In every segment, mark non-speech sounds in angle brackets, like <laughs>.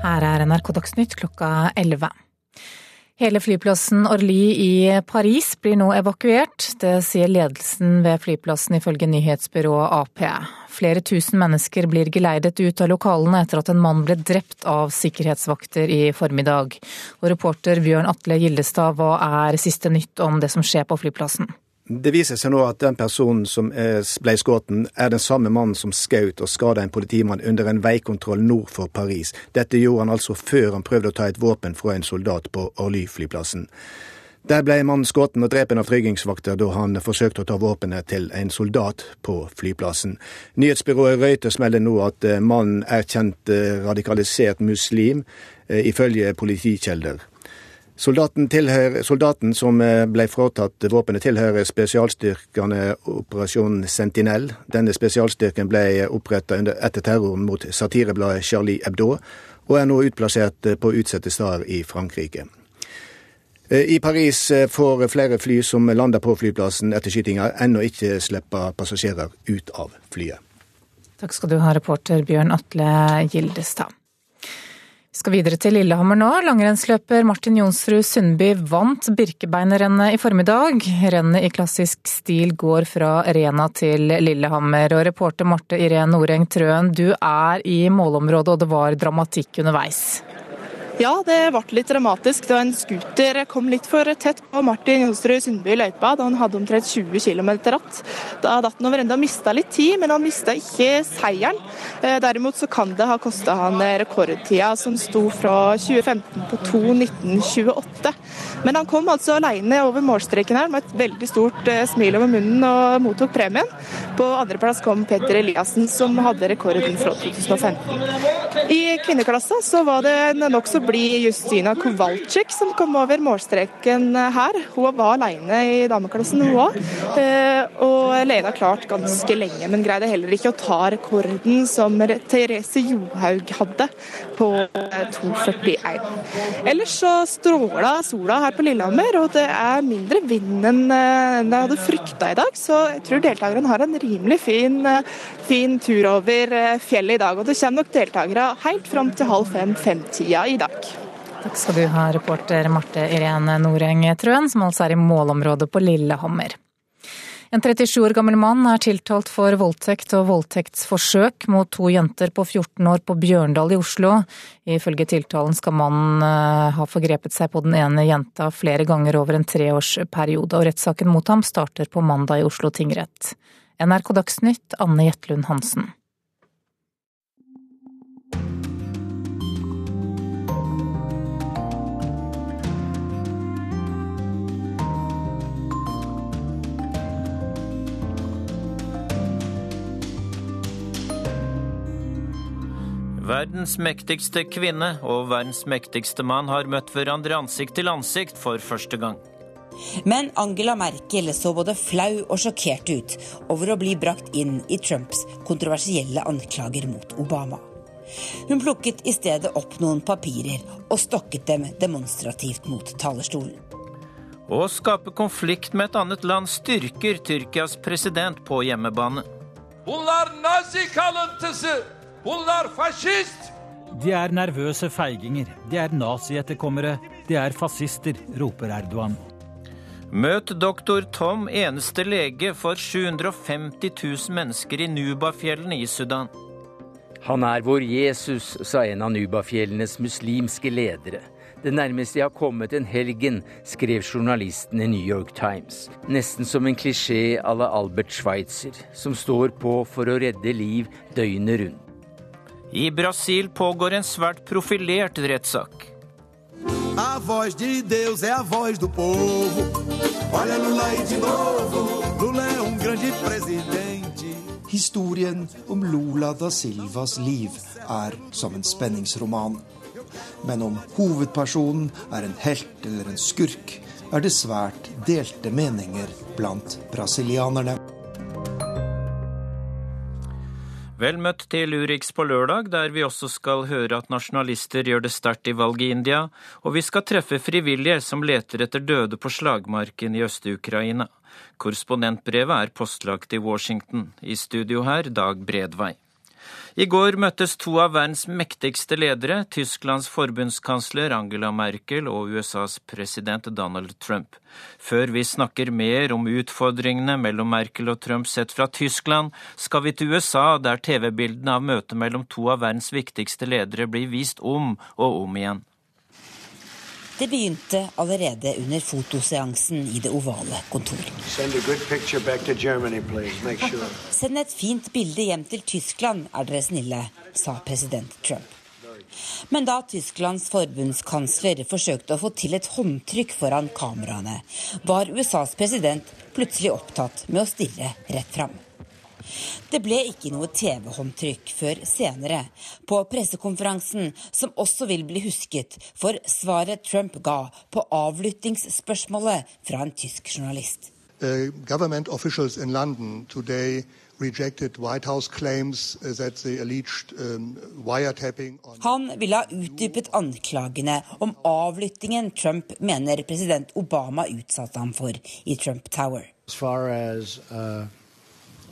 Her er NRK Dagsnytt klokka 11. Hele flyplassen Orly i Paris blir nå evakuert. Det sier ledelsen ved flyplassen ifølge nyhetsbyrået Ap. Flere tusen mennesker blir geleidet ut av lokalene etter at en mann ble drept av sikkerhetsvakter i formiddag. Og reporter Bjørn Atle Gildestad, hva er siste nytt om det som skjer på flyplassen? Det viser seg nå at den personen som ble skutt, er den samme mannen som skjøt og skada en politimann under en veikontroll nord for Paris. Dette gjorde han altså før han prøvde å ta et våpen fra en soldat på Orly-flyplassen. Der ble mannen skutt og drepen av tryggingsvakter da han forsøkte å ta våpenet til en soldat på flyplassen. Nyhetsbyrået Reuters melder nå at eh, mannen er kjent eh, radikalisert muslim, eh, ifølge politikjelder. Soldaten, tilhører, soldaten, som eh, ble fratatt våpenet, tilhører spesialstyrkene Operasjon Sentinel. Denne spesialstyrken ble oppretta etter terroren mot satirebladet Charlie Hebdo, og er nå utplassert på utsatte steder i Frankrike. Eh, I Paris eh, får flere fly som lander på flyplassen etter skytinga, ennå ikke slippe passasjerer ut av flyet. Takk skal du ha, reporter Bjørn Atle Gildestad. Skal videre til Lillehammer nå. Langrennsløper Martin Jonsrud Sundby vant Birkebeinerrennet i formiddag. Rennet i klassisk stil går fra Rena til Lillehammer. Og reporter Marte Irén Noreng Trøen, du er i målområdet og det var dramatikk underveis. Ja, det ble litt dramatisk da en scooter kom litt for tett på Martin Johnsrud Sundby i løypa da han hadde omtrent 20 km ratt. Da datt han over enda og mista litt tid, men han mista ikke seieren. Eh, derimot så kan det ha kosta han rekordtida, som sto fra 2015 på 2.19,28. Men han kom altså alene over målstreken her med et veldig stort eh, smil over munnen og mottok premien. På andreplass kom Petter Eliassen, som hadde rekorden fra 2015. I kvinneklassa så var det en nokså bli Justina Kowalczyk som kom over målstreken her. Hun var alene i dameklassen, hun òg. Eh, og leda klart ganske lenge, men greide heller ikke å ta rekorden som Therese Johaug hadde på 2,41. Ellers så stråla sola her på Lillehammer, og det er mindre vind enn jeg hadde frykta i dag. Så jeg tror deltakerne har en rimelig fin, fin tur over fjellet i dag. Og det kommer nok deltakere helt fram til halv fem-fem-tida i dag. Takk skal du ha, reporter Marte Irene Noreng Trøen, som altså er i målområdet på Lillehammer. En 37 år gammel mann er tiltalt for voldtekt og voldtektsforsøk mot to jenter på 14 år på Bjørndal i Oslo. Ifølge tiltalen skal mannen eh, ha forgrepet seg på den ene jenta flere ganger over en treårsperiode, og rettssaken mot ham starter på mandag i Oslo tingrett. NRK Dagsnytt, Anne Jetlund Hansen. Verdens mektigste kvinne og verdens mektigste mann har møtt hverandre ansikt til ansikt for første gang. Men Angela Merkel så både flau og sjokkert ut over å bli brakt inn i Trumps kontroversielle anklager mot Obama. Hun plukket i stedet opp noen papirer og stokket dem demonstrativt mot talerstolen. Å skape konflikt med et annet land styrker Tyrkias president på hjemmebane. Bunlar nazi kalıntısı. Bunlar fascist! De er nervøse feiginger, de er nazietterkommere, de er fascister, roper Erdogan. Møt doktor Tom, eneste lege for 750 000 mennesker i Nubafjellene i Sudan. Han er vår Jesus, sa en av Nubafjellenes muslimske ledere. Det nærmeste jeg har kommet en helgen, skrev journalisten i New York Times. Nesten som en klisjé à la Albert Schweitzer, som står på for å redde liv døgnet rundt. I Brasil pågår en svært profilert rettssak. A voz de Deus é a voz do povo. Olha Lula aí de novo. Lula é um grande presidente. Historien om Lula da Silvas liv er som en spenningsroman. Men om hovedpersonen er en helt eller en skurk, er det svært delte meninger blant brasilianerne. Vel møtt til Urix på lørdag, der vi også skal høre at nasjonalister gjør det sterkt i valget i India, og vi skal treffe frivillige som leter etter døde på slagmarken i Øst-Ukraina. Korrespondentbrevet er postlagt i Washington. I studio her, Dag Bredvei. I går møttes to av verdens mektigste ledere, Tysklands forbundskansler Angela Merkel og USAs president Donald Trump. Før vi snakker mer om utfordringene mellom Merkel og Trump sett fra Tyskland, skal vi til USA, der TV-bildene av møtet mellom to av verdens viktigste ledere blir vist om og om igjen. Det begynte allerede under fotoseansen i det ovale kontoret. Send et fint bilde hjem til Tyskland, er dere snille, sa president Trump. Men da Tysklands forbundskansler forsøkte å få til et håndtrykk foran kameraene, var USAs president plutselig opptatt med å stille rett fram. Det ble ikke noe TV-håndtrykk før senere, på pressekonferansen, som også vil bli husket for svaret Trump ga på avlyttingsspørsmålet fra en tysk journalist. Uh, government officials in London today rejected White House claims that the alleged um, wiretapping Han ville ha utdypet anklagene om avlyttingen Trump mener president Obama utsatte ham for i Trump Tower. As far as, uh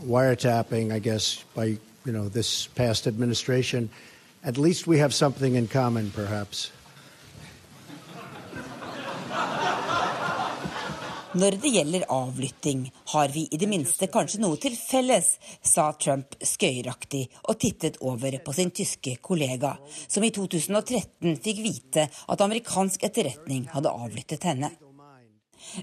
wiretapping, I guess, by you know this past administration, at least we have something in common, perhaps. Når det gjelder avlytting, har vi i det minste kanskje noe til felles, sa Trump skøyeraktig og tittet over på sin tyske kollega, som i 2013 fikk vite at amerikansk etterretning hadde avlyttet henne.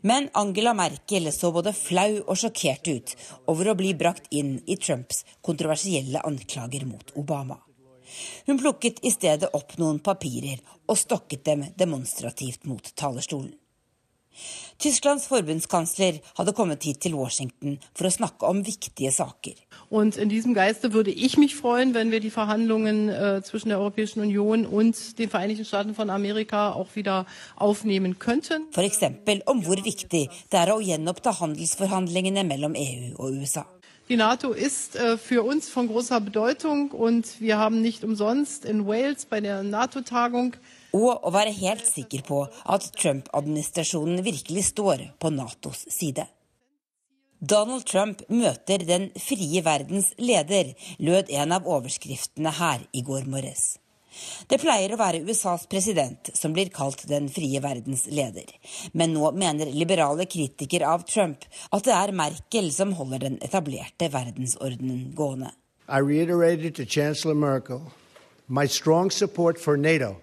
Men Angela Merkel så både flau og sjokkert ut over å bli brakt inn i Trumps kontroversielle anklager mot Obama. Hun plukket i stedet opp noen papirer og stokket dem demonstrativt mot talerstolen. Tysklands forbundskansler hadde kommet hit til Washington for å snakke om viktige saker. Und in diesem Geiste würde ich mich freuen, wenn wir die Verhandlungen äh, zwischen der Europäischen Union und den Vereinigten Staaten von Amerika auch wieder aufnehmen könnten. For eksempel om hvor viktig det er å gjenoppta handelsforhandlingene mellom EU og USA. Die NATO ist äh, für uns von großer Bedeutung und wir haben nicht umsonst in Wales bei der NATO-Tagung og å være helt sikker på at Trump-administrasjonen virkelig står på Natos side. Donald Trump møter den frie verdens leder, lød en av overskriftene her i går morges. Det pleier å være USAs president som blir kalt den frie verdens leder, men nå mener liberale kritikere av Trump at det er Merkel som holder den etablerte verdensordenen gående. I reiterated to Chancellor Merkel my strong support for NATO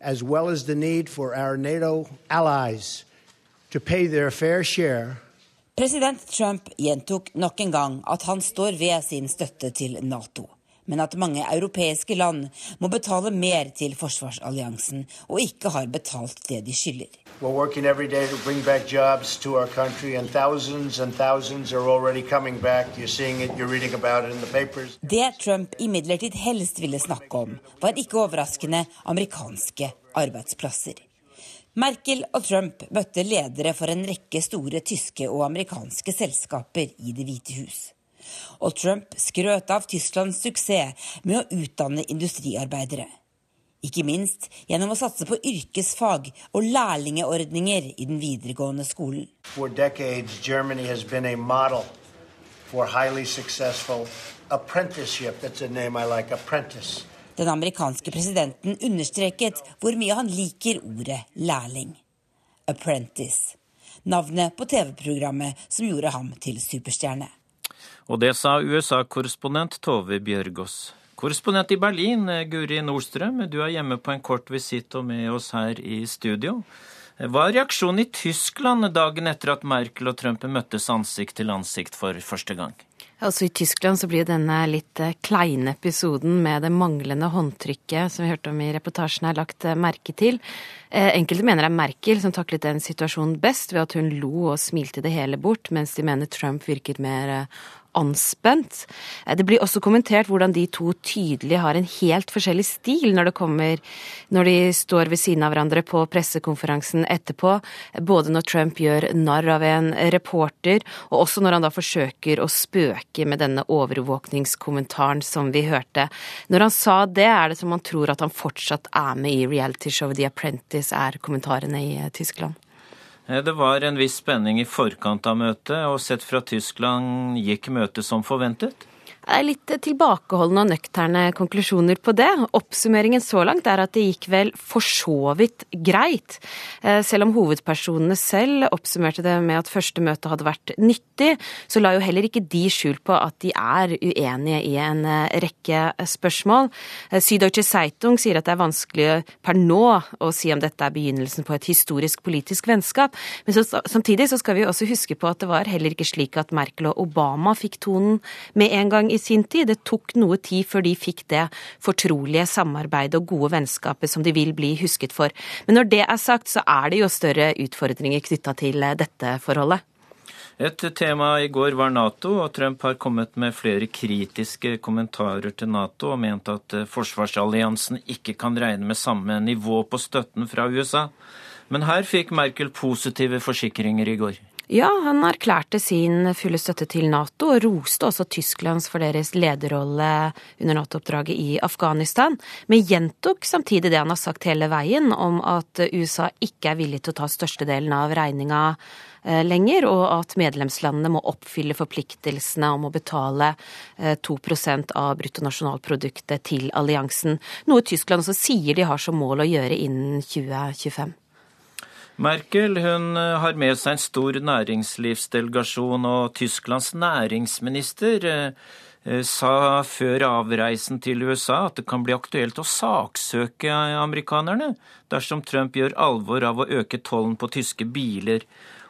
as well as the need for our NATO allies to pay their fair share. President Trump gjentok nok en gang at han står ved sin støtte til Nato, men at mange europeiske land må betale mer til forsvarsalliansen og ikke har betalt det de skylder. We're working every day to bring back jobs to our country, and thousands and thousands are already coming back. You're seeing it, you're reading about it in the papers. Det Trump imidlertid helst ville snakke om, var ikke overraskende amerikanske arbeidsplasser. Merkel og Trump møtte ledere for en rekke store tyske og amerikanske selskaper i Det hvite hus. Og Trump skrøt av Tysklands suksess med å utdanne industriarbeidere. Ikke minst gjennom å satse på yrkesfag og lærlingeordninger i den videregående skolen. For decades, Germany has been a model for highly successful apprenticeship. That's a name I like, apprentice. Den amerikanske presidenten understreket hvor mye han liker ordet lærling. Apprentice. Navnet på TV-programmet som gjorde ham til superstjerne. Og det sa USA-korrespondent Tove Bjørgaas. Korrespondent i Berlin, Guri Nordstrøm, du er hjemme på en kort visitt og med oss her i studio. Hva er reaksjonen i Tyskland dagen etter at Merkel og Trump møttes ansikt til ansikt for første gang? Altså I Tyskland så blir denne litt eh, kleine episoden med det manglende håndtrykket som vi hørte om i reportasjen er lagt eh, merke til. Eh, enkelte mener det er Merkel som taklet den situasjonen best ved at hun lo og smilte det hele bort, mens de mener Trump virket mer anspent. Eh, det blir også kommentert hvordan de to tydelig har en helt forskjellig stil når det kommer Når de står ved siden av hverandre på pressekonferansen etterpå, både når Trump gjør narr av en reporter, og også når han da forsøker å spøke med denne overvåkningskommentaren som vi hørte. Når han sa det, er det som han tror at han fortsatt er med i realityshowet The Apprentice, er kommentarene i eh, Tyskland. Eh, det var en viss spenning i forkant av møtet, og sett fra Tyskland gikk møtet som forventet? Er litt tilbakeholdne og nøkterne konklusjoner på det. Oppsummeringen så langt er at det gikk vel for så vidt greit. Eh, selv om hovedpersonene selv oppsummerte det med at første møte hadde vært nyttig, så la jo heller ikke de skjul på at de er uenige i en eh, rekke spørsmål. Eh, Süddeutsche Zeitung sier at det er vanskelig per nå å si om dette er begynnelsen på et historisk politisk vennskap, men så, samtidig så skal vi også huske på at det var heller ikke slik at Merkel og Obama fikk tonen med en gang i sin tid. Det tok noe tid før de fikk det fortrolige samarbeidet og gode vennskapet som de vil bli husket for. Men når det er sagt, så er det jo større utfordringer knytta til eh, dette forholdet. Et tema i går var Nato, og Trump har kommet med flere kritiske kommentarer til Nato og ment at eh, forsvarsalliansen ikke kan regne med samme nivå på støtten fra USA. Men her fikk Merkel positive forsikringer i går. Ja, han erklærte sin fulle støtte til Nato, og roste også Tysklands for deres lederrolle under Nato-oppdraget i Afghanistan, men gjentok samtidig det han har sagt hele veien om at USA ikke er villig til å ta størstedelen av regninga eh, lenger, og at medlemslandene må oppfylle forpliktelsene om å betale 2 eh, av bruttonasjonalproduktet til alliansen, noe Tyskland også sier de har som mål å gjøre innen 2025. Merkel hun eh, har med seg en stor næringslivsdelegasjon, og Tysklands næringsminister eh, eh, sa før avreisen til USA at det kan bli aktuelt å saksøke amerikanerne dersom Trump gjør alvor av å øke tollen på tyske biler.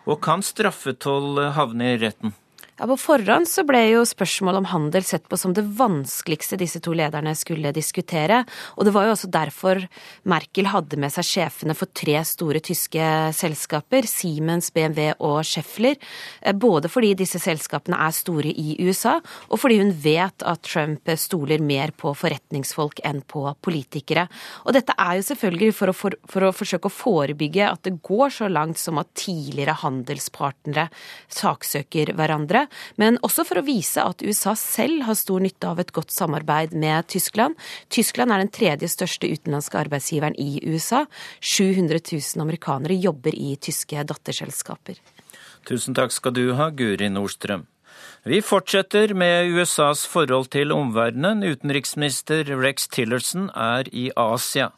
Og kan straffetoll havne i retten? Ja, På forhånd så ble jo spørsmålet om handel sett på som det vanskeligste disse to lederne skulle diskutere. Og det var jo også derfor Merkel hadde med seg sjefene for tre store tyske selskaper, Siemens, BMW og Scheffler. Eh, både fordi disse selskapene er store i USA, og fordi hun vet at Trump stoler mer på forretningsfolk enn på politikere. Og dette er jo selvfølgelig for å, for, for å forsøke å forebygge at det går så langt som at tidligere handelspartnere saksøker hverandre men også for å vise at USA selv har stor nytte av et godt samarbeid med Tyskland. Tyskland er den tredje største utenlandske arbeidsgiveren i USA. 700 000 amerikanere jobber i tyske datterselskaper. Tusen takk skal du ha, Guri Nordstrøm. Vi fortsetter med USAs forhold til omverdenen. Utenriksminister Rex Tillerson er i Asia.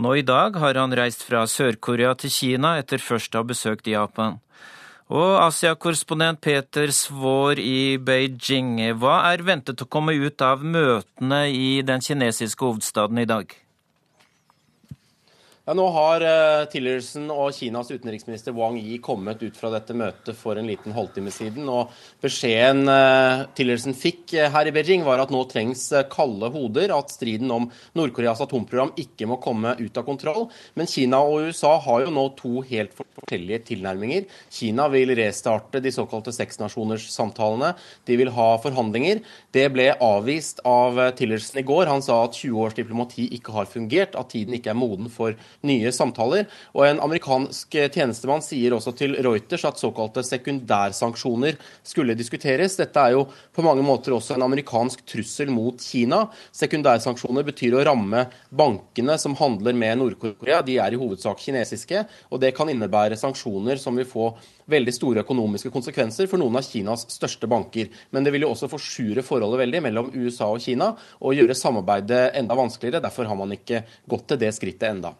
Nå i dag har han reist fra Sør-Korea til Kina etter først å ha besøkt Japan. Og Asia-korrespondent Peter Svaar i Beijing, hva er ventet å komme ut av møtene i den kinesiske hovedstaden i dag? Ja, nå har uh, Tillerson og Kinas utenriksminister Wang Yi kommet ut fra dette møtet for en liten halvtime siden. og Beskjeden uh, Tillerson fikk uh, her i Beijing, var at nå trengs kalde hoder. At striden om Nord-Koreas atomprogram ikke må komme ut av kontroll. Men Kina og USA har jo nå to helt forskjellige tilnærminger. Kina vil restarte de såkalte seksnasjoners-samtalene. De vil ha forhandlinger. Det ble avvist av Tillerson i går. Han sa at 20 års diplomati ikke har fungert, at tiden ikke er moden for nye samtaler. Og En amerikansk tjenestemann sier også til Reuters at såkalte sekundærsanksjoner skulle diskuteres. Dette er jo på mange måter også en amerikansk trussel mot Kina. Sekundærsanksjoner betyr å ramme bankene som handler med Nord-Korea. De er i hovedsak kinesiske, og det kan innebære sanksjoner som vil få veldig store økonomiske konsekvenser for noen av Kinas største banker. Men det vil jo også forsure forholdet veldig mellom USA og Kina og gjøre samarbeidet enda vanskeligere. Derfor har man ikke gått til det skrittet enda.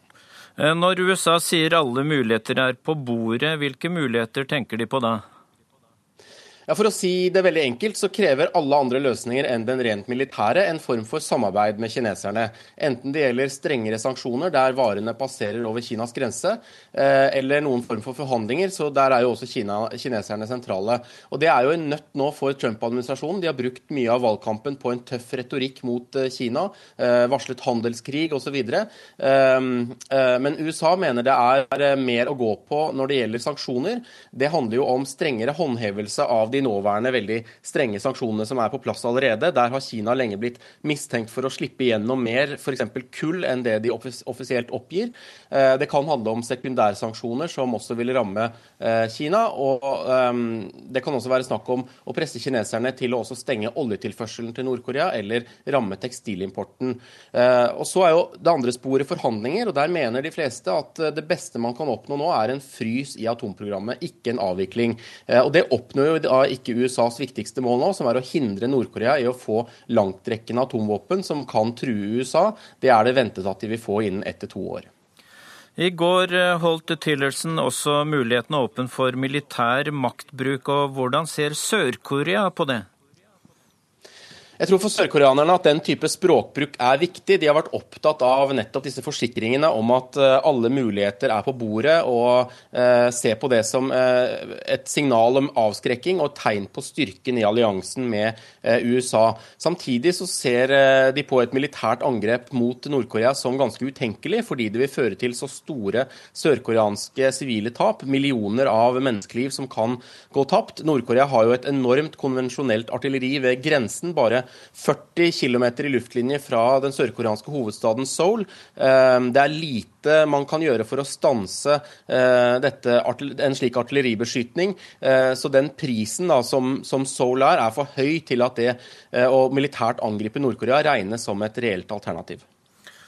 Eh, når USA sier alle muligheter er på bordet, hvilke muligheter tenker de på da? Ja, For å si det veldig enkelt, så krever alle andre løsninger enn den rent militære en form for samarbeid med kineserne. Enten det gjelder strengere sanksjoner der varene passerer over Kinas grense, eh, eller noen form for forhandlinger. Så der er jo også Kina, kineserne sentrale. Og det er jo en nøtt nå for Trump-administrasjonen. De har brukt mye av valgkampen på en tøff retorikk mot eh, Kina. Eh, varslet handelskrig osv. Men USA mener det er mer å gå på når det gjelder sanksjoner. Det handler jo om strengere håndhevelse av de de nåværende veldig strenge sanksjonene som er på plass allerede. Der har Kina lenge blitt mistenkt for å slippe igjennom mer f.eks. kull enn det de offisielt oppgir. Eh, det kan handle om sekundærsanksjoner som også vil ramme eh, Kina. Og ehm, det kan også være snakk om å presse kineserne til å også stenge oljetilførselen til Nord-Korea eller ramme tekstilimporten. Eh, og så er jo det andre sporet forhandlinger, og der mener de fleste at det beste man kan oppnå nå, er en frys i atomprogrammet, ikke en avvikling. Og det oppnår jo ikke USAs viktigste mål nå, som er å hindre Nord-Korea i å få langtrekkende atomvåpen som kan true USA. Det er det ventet at de vil få innen ett til to år. I går eh, holdt Tillerson også mulighetene åpen for militær maktbruk, og hvordan ser Sør-Korea på det? Jeg tror for sørkoreanerne at den type språkbruk er viktig. De har vært opptatt av nettopp disse forsikringene om at eh, alle muligheter er på bordet, og eh, se på det som eh, et signal om avskrekking og tegn på styrken i alliansen med eh, USA. Samtidig så ser eh, de på et militært angrep mot Nord-Korea som ganske utenkelig, fordi det vil føre til så store sørkoreanske sivile tap. Millioner av menneskeliv som kan gå tapt. Nord-Korea har jo et enormt konvensjonelt artilleri ved grensen. bare 40 km i luftlinje fra den sørkoreanske hovedstaden Seoul. Eh, det er lite man kan gjøre for å stanse eh, dette, en slik artilleribeskytning. Eh, så den prisen da, som, som, Seoul er, er for høy til at det å militært angripe Nord-Korea regnes som et reelt alternativ.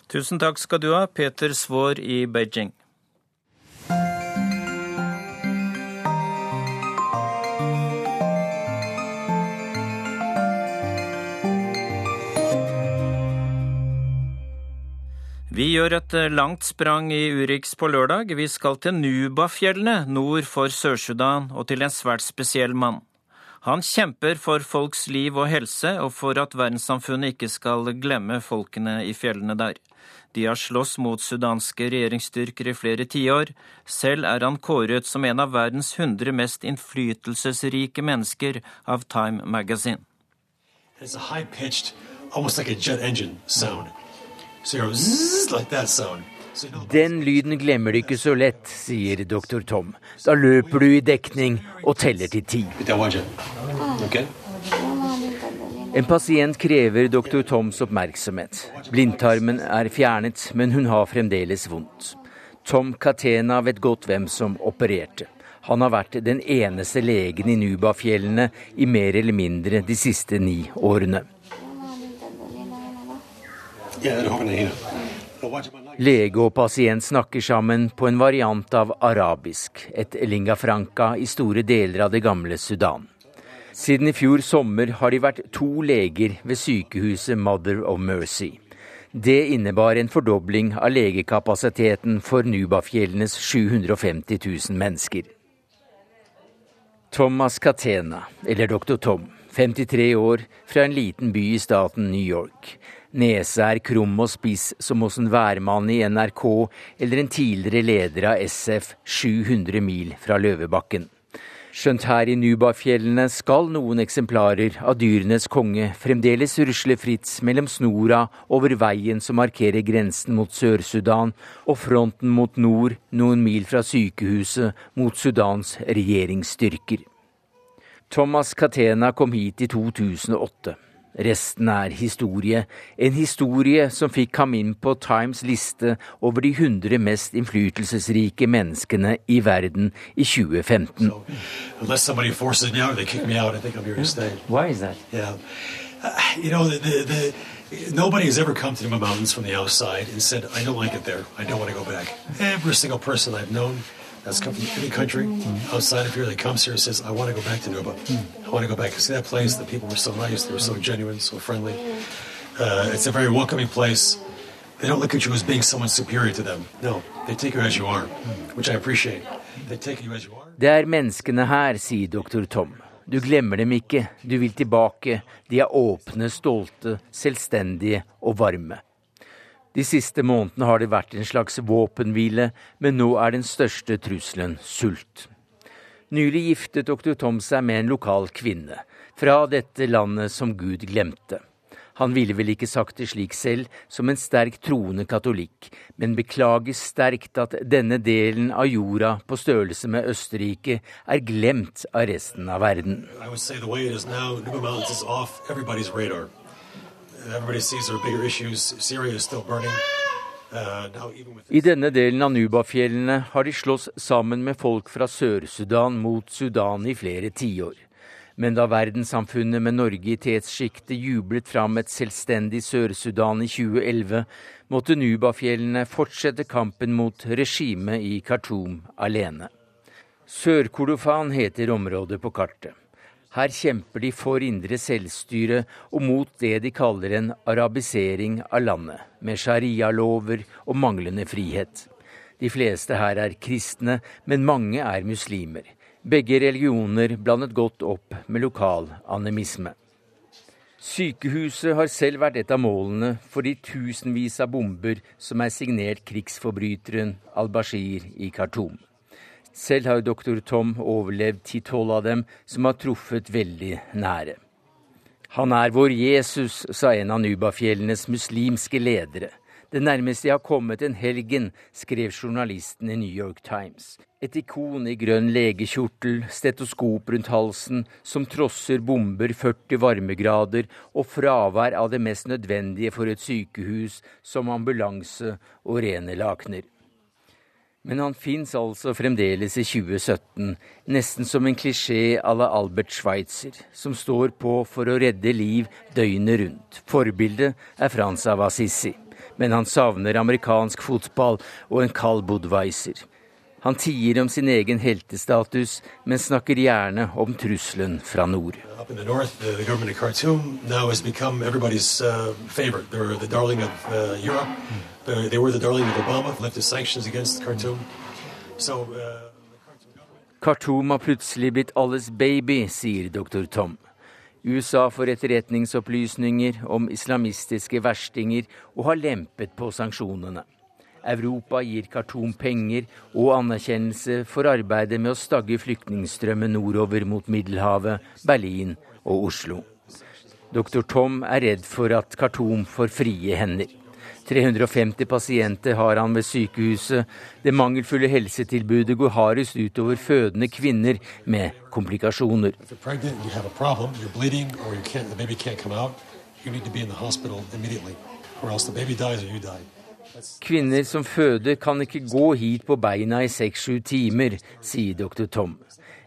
Tusen takk skal du ha, Peter Svaar i Beijing. Vi gjør et eh, langt sprang i Urix på lørdag. Vi skal til Nubafjellene nord for Sør-Sudan og til en svært spesiell mann. Han kjemper for folks liv og helse, og for at verdenssamfunnet ikke skal glemme folkene i fjellene der. De har slåss mot sudanske regjeringsstyrker i flere tiår. Selv er han kåret som en av verdens 100 mest innflytelsesrike mennesker av Time Magazine. It's a high-pitched, almost like a jet engine sound. Den lyden glemmer du ikke så lett, sier doktor Tom. Da løper du i dekning og teller til ti. En pasient krever doktor Toms oppmerksomhet. Blindtarmen er fjernet, men hun har fremdeles vondt. Tom Katena vet godt hvem som opererte. Han har vært den eneste legen i Nubafjellene i mer eller mindre de siste ni årene. Lege og pasient snakker sammen på en variant av arabisk, et linga franca i store deler av det gamle Sudan. Siden i fjor sommer har de vært to leger ved sykehuset Mother of Mercy. Det innebar en fordobling av legekapasiteten for Nubafjellenes 750 000 mennesker. Thomas Catena, eller Dr. Tom, 53 år, fra en liten by i staten New York. Nese er krum og spiss som hos en værmann i NRK eller en tidligere leder av SF 700 mil fra Løvebakken. Skjønt her i Nubafjellene skal noen eksemplarer av dyrenes konge fremdeles rusle fritt mellom snora over veien som markerer grensen mot Sør-Sudan, og fronten mot nord noen mil fra sykehuset mot Sudans regjeringsstyrker. Thomas Catena kom hit i 2008. Resten er historie. En historie som fikk ham inn på Times liste over de 100 mest innflytelsesrike menneskene i verden i 2015. So, Nobody has ever come to the mountains from the outside and said, I don't like it there. I don't want to go back. Every single person I've known that's come from any country mm. outside of here that comes here and says, I want to go back to Nuba. Mm. I want to go back and see that place. The people were so nice. They were so genuine, so friendly. Uh, it's a very welcoming place. They don't look at you as being someone superior to them. No, they take you as you are, which I appreciate. They take you as you are. Det er menneskene her, sier Dr. Tom. Du glemmer dem ikke, du vil tilbake. De er åpne, stolte, selvstendige og varme. De siste månedene har det vært en slags våpenhvile, men nå er den største trusselen sult. Nylig giftet doktor Tom seg med en lokal kvinne, fra dette landet som Gud glemte. Han ville vel ikke sagt det slik selv, som en sterk troende katolikk, men beklager sterkt at denne delen av jorda på størrelse med Østerrike er glemt av resten av verden. I would say the way it is now, Uh, I denne delen av Nubafjellene har de slåss sammen med folk fra Sør-Sudan mot Sudan i flere tiår. Men da verdenssamfunnet med Norge i tetssjiktet jublet fram et selvstendig Sør-Sudan i 2011, måtte Nubafjellene fortsette kampen mot regimet i Khartoum alene. Sør-Kordofan heter området på kartet. Her kjemper de for indre selvstyre og mot det de kaller en arabisering av landet, med sharialover og manglende frihet. De fleste her er kristne, men mange er muslimer. Begge religioner blandet godt opp med lokal animisme. Sykehuset har selv vært et av målene for de tusenvis av bomber som er signert krigsforbryteren al-Bashir i Khartoum. Selv har doktor Tom overlevd ti-tolv av dem som har truffet veldig nære. Han er vår Jesus, sa en av Nubafjellenes muslimske ledere. Det nærmeste jeg har kommet en helgen, skrev journalisten i New York Times. Et ikon i grønn legekjortel, stetoskop rundt halsen, som trosser bomber 40 varmegrader og fravær av det mest nødvendige for et sykehus, som ambulanse og rene lakener. Men han fins altså fremdeles i 2017, nesten som en klisjé à la Albert Schweitzer, som står på for å redde liv døgnet rundt. Forbildet er Frans av Assisi men han savner amerikansk fotball og en kald Budweiser. Han tier om sin egen heltestatus, men snakker gjerne om trusselen fra nord. North, Khartoum Khartoum har plutselig blitt alles baby, sier dr. Tom. USA får etterretningsopplysninger om islamistiske verstinger og har lempet på sanksjonene. Europa gir Khartoum penger og anerkjennelse for arbeidet med å stagge flyktningstrømmen nordover mot Middelhavet, Berlin og Oslo. Dr. Tom er redd for at Khartoum får frie hender. 350 pasienter har han ved sykehuset. Det mangelfulle helsetilbudet går hardest utover fødende kvinner med komplikasjoner. Kvinner som føder kan ikke gå hit på beina i seks-sju timer, sier dr. Tom.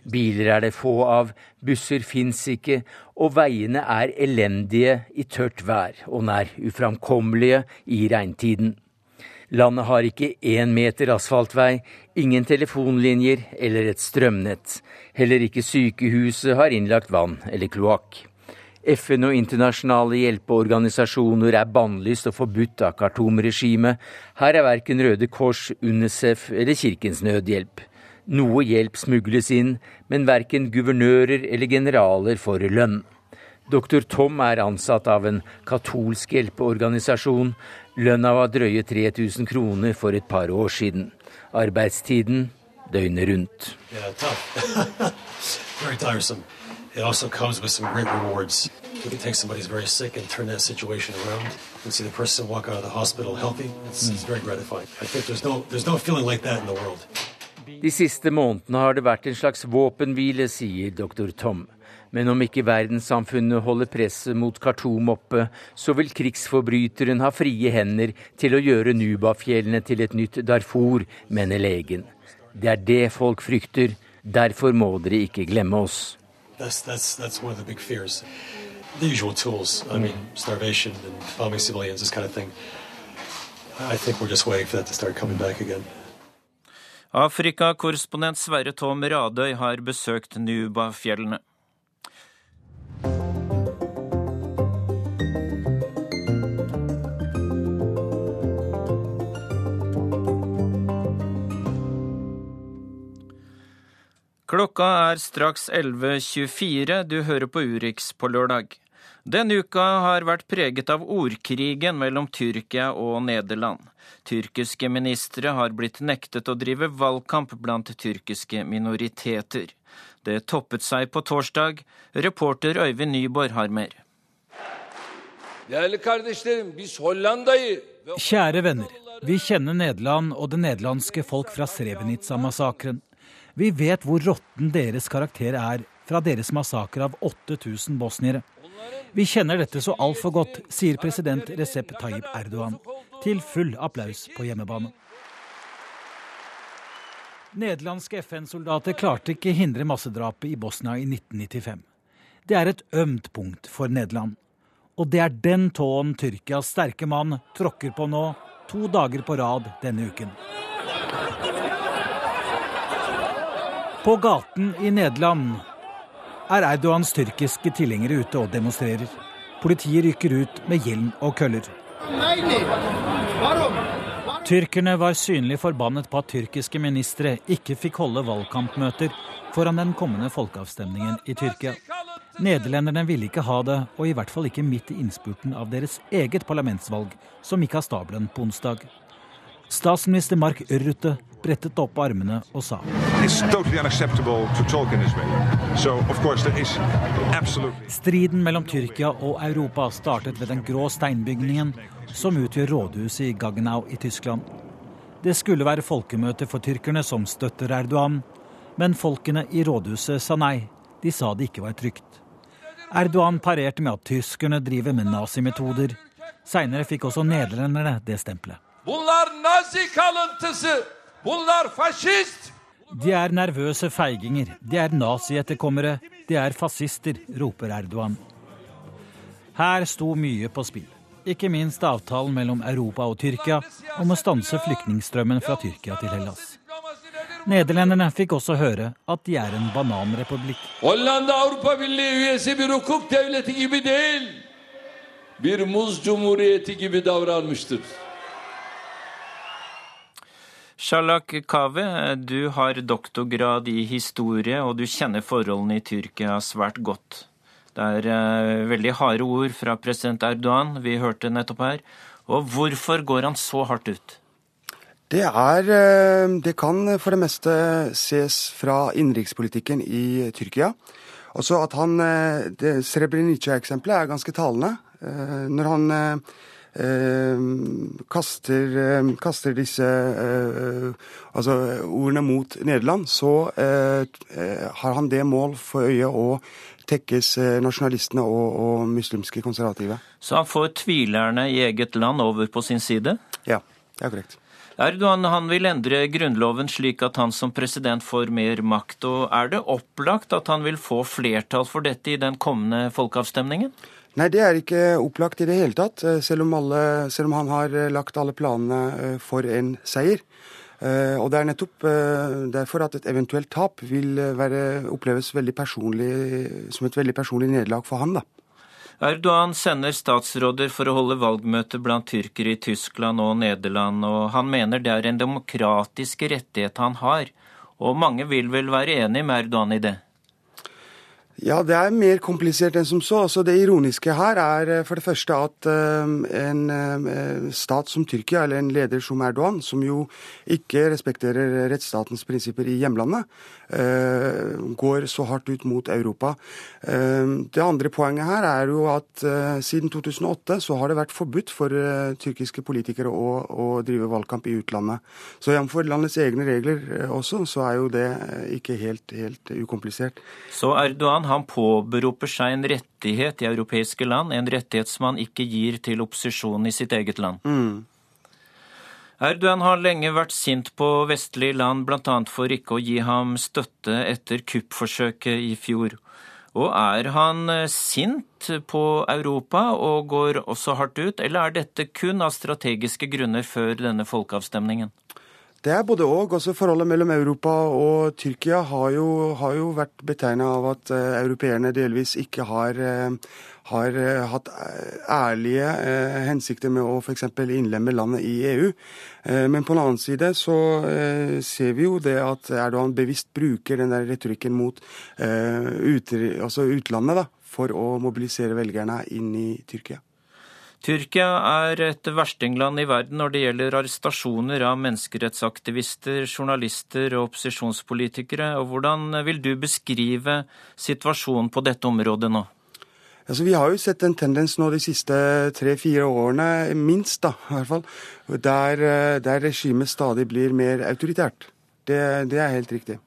Biler er det få av, busser fins ikke, og veiene er elendige i tørt vær og nær uframkommelige i regntiden. Landet har ikke én meter asfaltvei, ingen telefonlinjer eller et strømnett. Heller ikke sykehuset har innlagt vann eller kloakk. FN og internasjonale hjelpeorganisasjoner er bannlyst og forbudt av Khartoum-regimet. Her er verken Røde Kors, UNICEF eller Kirkens Nødhjelp. Noe hjelp smugles inn, men verken guvernører eller generaler får lønn. Dr. Tom er ansatt av en katolsk hjelpeorganisasjon. Lønna var drøye 3000 kroner for et par år siden. Arbeidstiden døgnet rundt. Yeah. <laughs> You can take somebody who's very sick and turn that situation around and see the person walk out of the hospital healthy. It's, it's very gratifying. I think there's no, there's no feeling like that in the world. De siste månedene har det vært en slags våpenhvile, sier dr. Tom. Men om ikke verdenssamfunnet holder presset mot Khartoum oppe, så vil krigsforbryteren ha frie hender til å gjøre Nubafjellene til et nytt Darfur, mener legen. Det er det folk frykter. Derfor må dere ikke glemme oss. That's, that's, that's one of the big fears. The usual I mean, starvation and bombing civilians, this kind of thing. I think we're just waiting for that to start coming back again. Afrikakorrespondent Sverre Tom Radøy har besøkt Nubafjellene. Klokka er straks 11.24. Du hører på Urix på lørdag. Denne uka har vært preget av ordkrigen mellom Tyrkia og Nederland. Tyrkiske ministre har blitt nektet å drive valgkamp blant tyrkiske minoriteter. Det toppet seg på torsdag. Reporter Øyvind Nyborg har mer. Kjære venner. Vi kjenner Nederland og det nederlandske folk fra Srebrenica-massakren. Vi vet hvor råtten deres karakter er fra deres massakre av 8000 bosniere. Vi kjenner dette så altfor godt, sier president Recep Tayyip Erdogan, til full applaus på hjemmebane. Nederlandske FN-soldater klarte ikke hindre massedrapet i Bosnia i 1995. Det er et ømt punkt for Nederland. Og det er den tåen Tyrkias sterke mann tråkker på nå, to dager på rad denne uken. På gaten i Nederland er Erdogans tyrkiske tilhengere ute og demonstrerer. Politiet rykker ut med hjelm og køller. Tyrkerne var synlig forbannet på at tyrkiske ministre ikke fikk holde valgkampmøter foran den kommende folkeavstemningen i Tyrkia. Nederlenderne ville ikke ha det, og i hvert fall ikke midt i innspurten av deres eget parlamentsvalg, som gikk av stabelen på onsdag. Statsminister Mark Rutte brettet opp armene og sa Striden mellom Tyrkia og Europa startet ved den grå steinbygningen som utgjør rådhuset i Gagnau i Tyskland. Det skulle være folkemøte for tyrkerne som støtter Erdogan, men folkene i rådhuset sa nei. De sa det ikke var trygt. Erdogan parerte med at tyskerne driver med nazimetoder. Seinere fikk også nederlenderne det stempelet. De er nervøse feiginger, de er nazietterkommere, de er fascister, roper Erdogan. Her sto mye på spill. Ikke minst avtalen mellom Europa og Tyrkia om å stanse flyktningstrømmen fra Tyrkia til Hellas. Nederlenderne fikk også høre at de er en bananrepublikk. Hollanda Shalak Kave, du har doktorgrad i historie, og du kjenner forholdene i Tyrkia svært godt. Det er uh, veldig harde ord fra president Erdogan vi hørte nettopp her. Og hvorfor går han så hardt ut? Det er uh, Det kan for det meste ses fra innenrikspolitikken i Tyrkia. Også at han uh, Srebrenica-eksempelet er ganske talende. Når han kaster, kaster, disse altså ordene mot Nederland, så har han det mål for øye å tekkes nasjonalistene og, og, muslimske konservative. Så han får tvilerne i eget land over på sin side? Ja, det er korrekt. Erdogan han vil endre grunnloven slik at han som president får mer makt. og Er det opplagt at han vil få flertall for dette i den kommende folkeavstemningen? Nei, det er ikke opplagt i det hele tatt, selv om, alle, selv om han har lagt alle planene for en seier. Og Det er nettopp derfor at et eventuelt tap vil være, oppleves personlig, som et veldig personlig nederlag for han. da. Erdogan sender statsråder for å holde valgmøte blant tyrkere i Tyskland og Nederland, og han mener det er en demokratisk rettighet han har. Og mange vil vel være enig med Erdogan i det? Ja, det er mer komplisert enn som så. Altså, det ironiske her er for det første at en stat som Tyrkia, eller en leder som Erdogan, som jo ikke respekterer rettsstatens prinsipper i hjemlandet, går så hardt ut mot Europa. Det andre poenget her er jo at siden 2008 så har det vært forbudt for tyrkiske politikere å, å drive valgkamp i utlandet. Så jf. landets egne regler også, så er jo det ikke helt, helt ukomplisert. Så Erdogan han påberoper seg en rettighet i europeiske land, en rettighet som han ikke gir til opposisjonen i sitt eget land. Mm. Erdogan har lenge vært sint på vestlige land, bl.a. for ikke å gi ham støtte etter kuppforsøket i fjor. Og er han sint på Europa og går også hardt ut, eller er dette kun av strategiske grunner før denne folkeavstemningen? Det er både og. Også forholdet mellom Europa og Tyrkia har jo, har jo vært betegna av at uh, europeerne delvis ikke har, uh, har uh, hatt ærlige hensikter med å f.eks. innlemme landet i EU. men på den annen side så ser vi jo det at Erdogan bevisst bruker den der retorikken mot ut, altså utlandet da, for å mobilisere velgerne inn i Tyrkia. Tyrkia er et verstingland i verden når det gjelder arrestasjoner av menneskerettsaktivister, journalister og opposisjonspolitikere. Og hvordan vil du beskrive situasjonen på dette området nå? Altså, vi har jo sett en tendens nå de siste tre-fire årene, minst, da, i hvert fall, der, der regimet stadig blir mer autoritært. Det, det er helt riktig.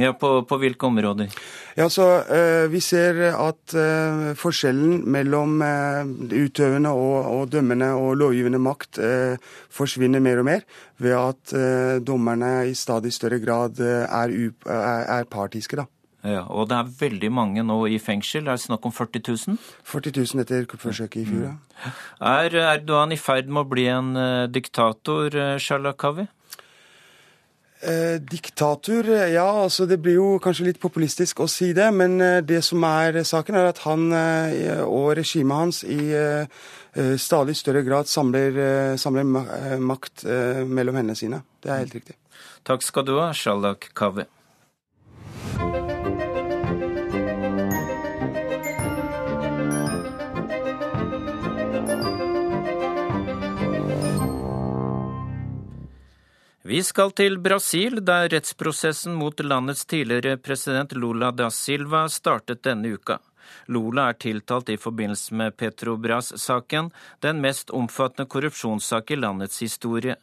Ja, på, på, hvilke områder? Ja, så uh, Vi ser at uh, forskjellen mellom uh, utøvende og, og, dømmende og lovgivende makt forsvinner mer og mer, ved at dommerne i stadig større grad er, er, er partiske. da. Ja, Og det er veldig mange nå i fengsel. Er det snakk om 40 000? 40 000 etter kuppforsøket i fjor, ja. Mm. Er Erdogan i ferd med å bli en diktator, Shalakawi? Eh, diktator, ja altså det blir jo kanskje litt populistisk å si det, men eh, det som er saken, er at han eh, og regimet hans i eh, eh stadig større grad samler, eh, samler makt mellom hendene sine. Det er helt riktig. Takk skal du ha, Shalak Kaveh. Vi skal til Brasil, der rettsprosessen mot landets tidligere president Lula da Silva startet denne uka. Lula er tiltalt i forbindelse med Petrobras-saken, den mest omfattende korrupsjonssak i landets historie.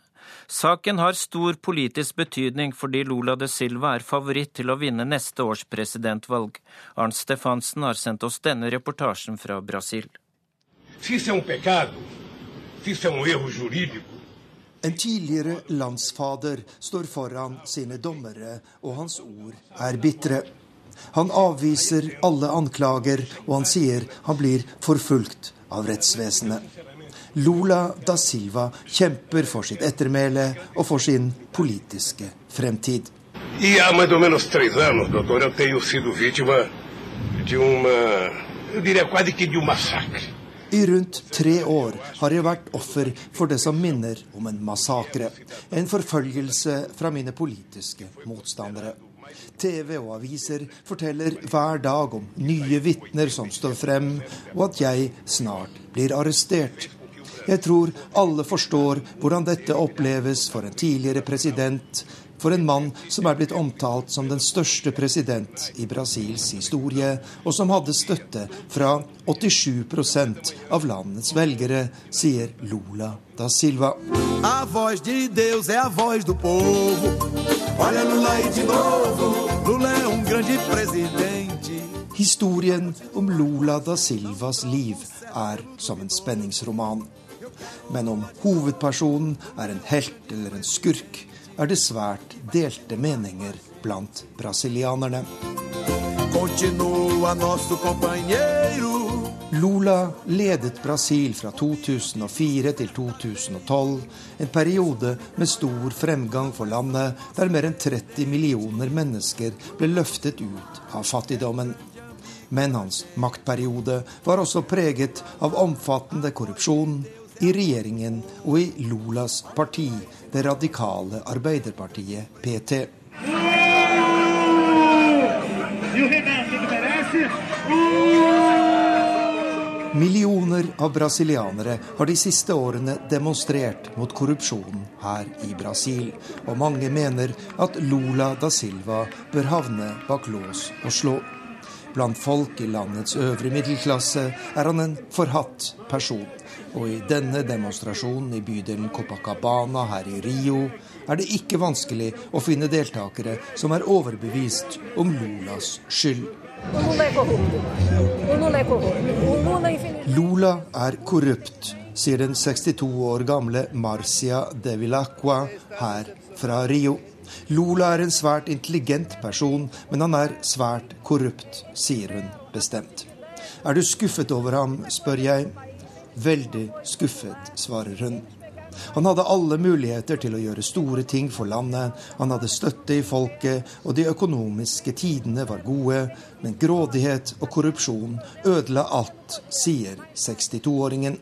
Saken har stor politisk betydning fordi Lula de Silva er favoritt til å vinne neste års presidentvalg. Arnt Stefansen har sendt oss denne reportasjen fra Brasil. Si det er en pekado, si det er en erro jurídico, en tidligere landsfader står foran sine dommere, og hans ord er bitre. Han avviser alle anklager, og han sier han blir forfulgt av rettsvesenet. Lula da Silva kjemper for sitt ettermæle og for sin politiske fremtid. E há mais ou menos três anos, doutor, eu tenho sido vítima. I rundt tre år har jeg vært offer for det som minner om en massakre. En forfølgelse fra mine politiske motstandere. TV og aviser forteller hver dag om nye vitner som står frem, og at jeg snart blir arrestert. Jeg tror alle forstår hvordan dette oppleves for en tidligere president, for en mann som er blitt omtalt som den største president i Brasils historie, og som hadde støtte fra 87% av landets velgere, sier Lula da Silva. A voz de Deus é a voz do povo. Olha Lula aí de novo. Lula é um grande presidente. Historien om Lula da Silvas liv er som en spenningsroman. Men om hovedpersonen er en helt eller en skurk, er det svært delte meninger blant brasilianerne. Lula ledet Brasil fra 2004 til 2012, en periode med stor fremgang for landet, der mer enn 30 millioner mennesker ble løftet ut av fattigdommen. Men hans maktperiode var også preget av omfattende korrupsjon, i regjeringen og i Lulas parti, det radikale Arbeiderpartiet, PT. Millioner av brasilianere har de siste årene demonstrert mot korrupsjonen her i Brasil, og mange mener at Lula da Silva bør havne bak lås og slå. Blant folk i landets øvre middelklasse er han en forhatt person. Og i denne demonstrasjonen i bydelen Copacabana her i Rio er det ikke vanskelig å finne deltakere som er overbevist om Lulas skyld. Lula er korrupt, sier den 62 år gamle Marcia de Villacqua her fra Rio. Lula er en svært intelligent person, men han er svært korrupt, sier hun bestemt. Er du skuffet over ham, spør jeg. Veldig skuffet, svarer hun. Han hadde alle muligheter til å gjøre store ting for landet. Han hadde støtte i folket, og de økonomiske tidene var gode. Men grådighet og korrupsjon ødela alt, sier 62-åringen.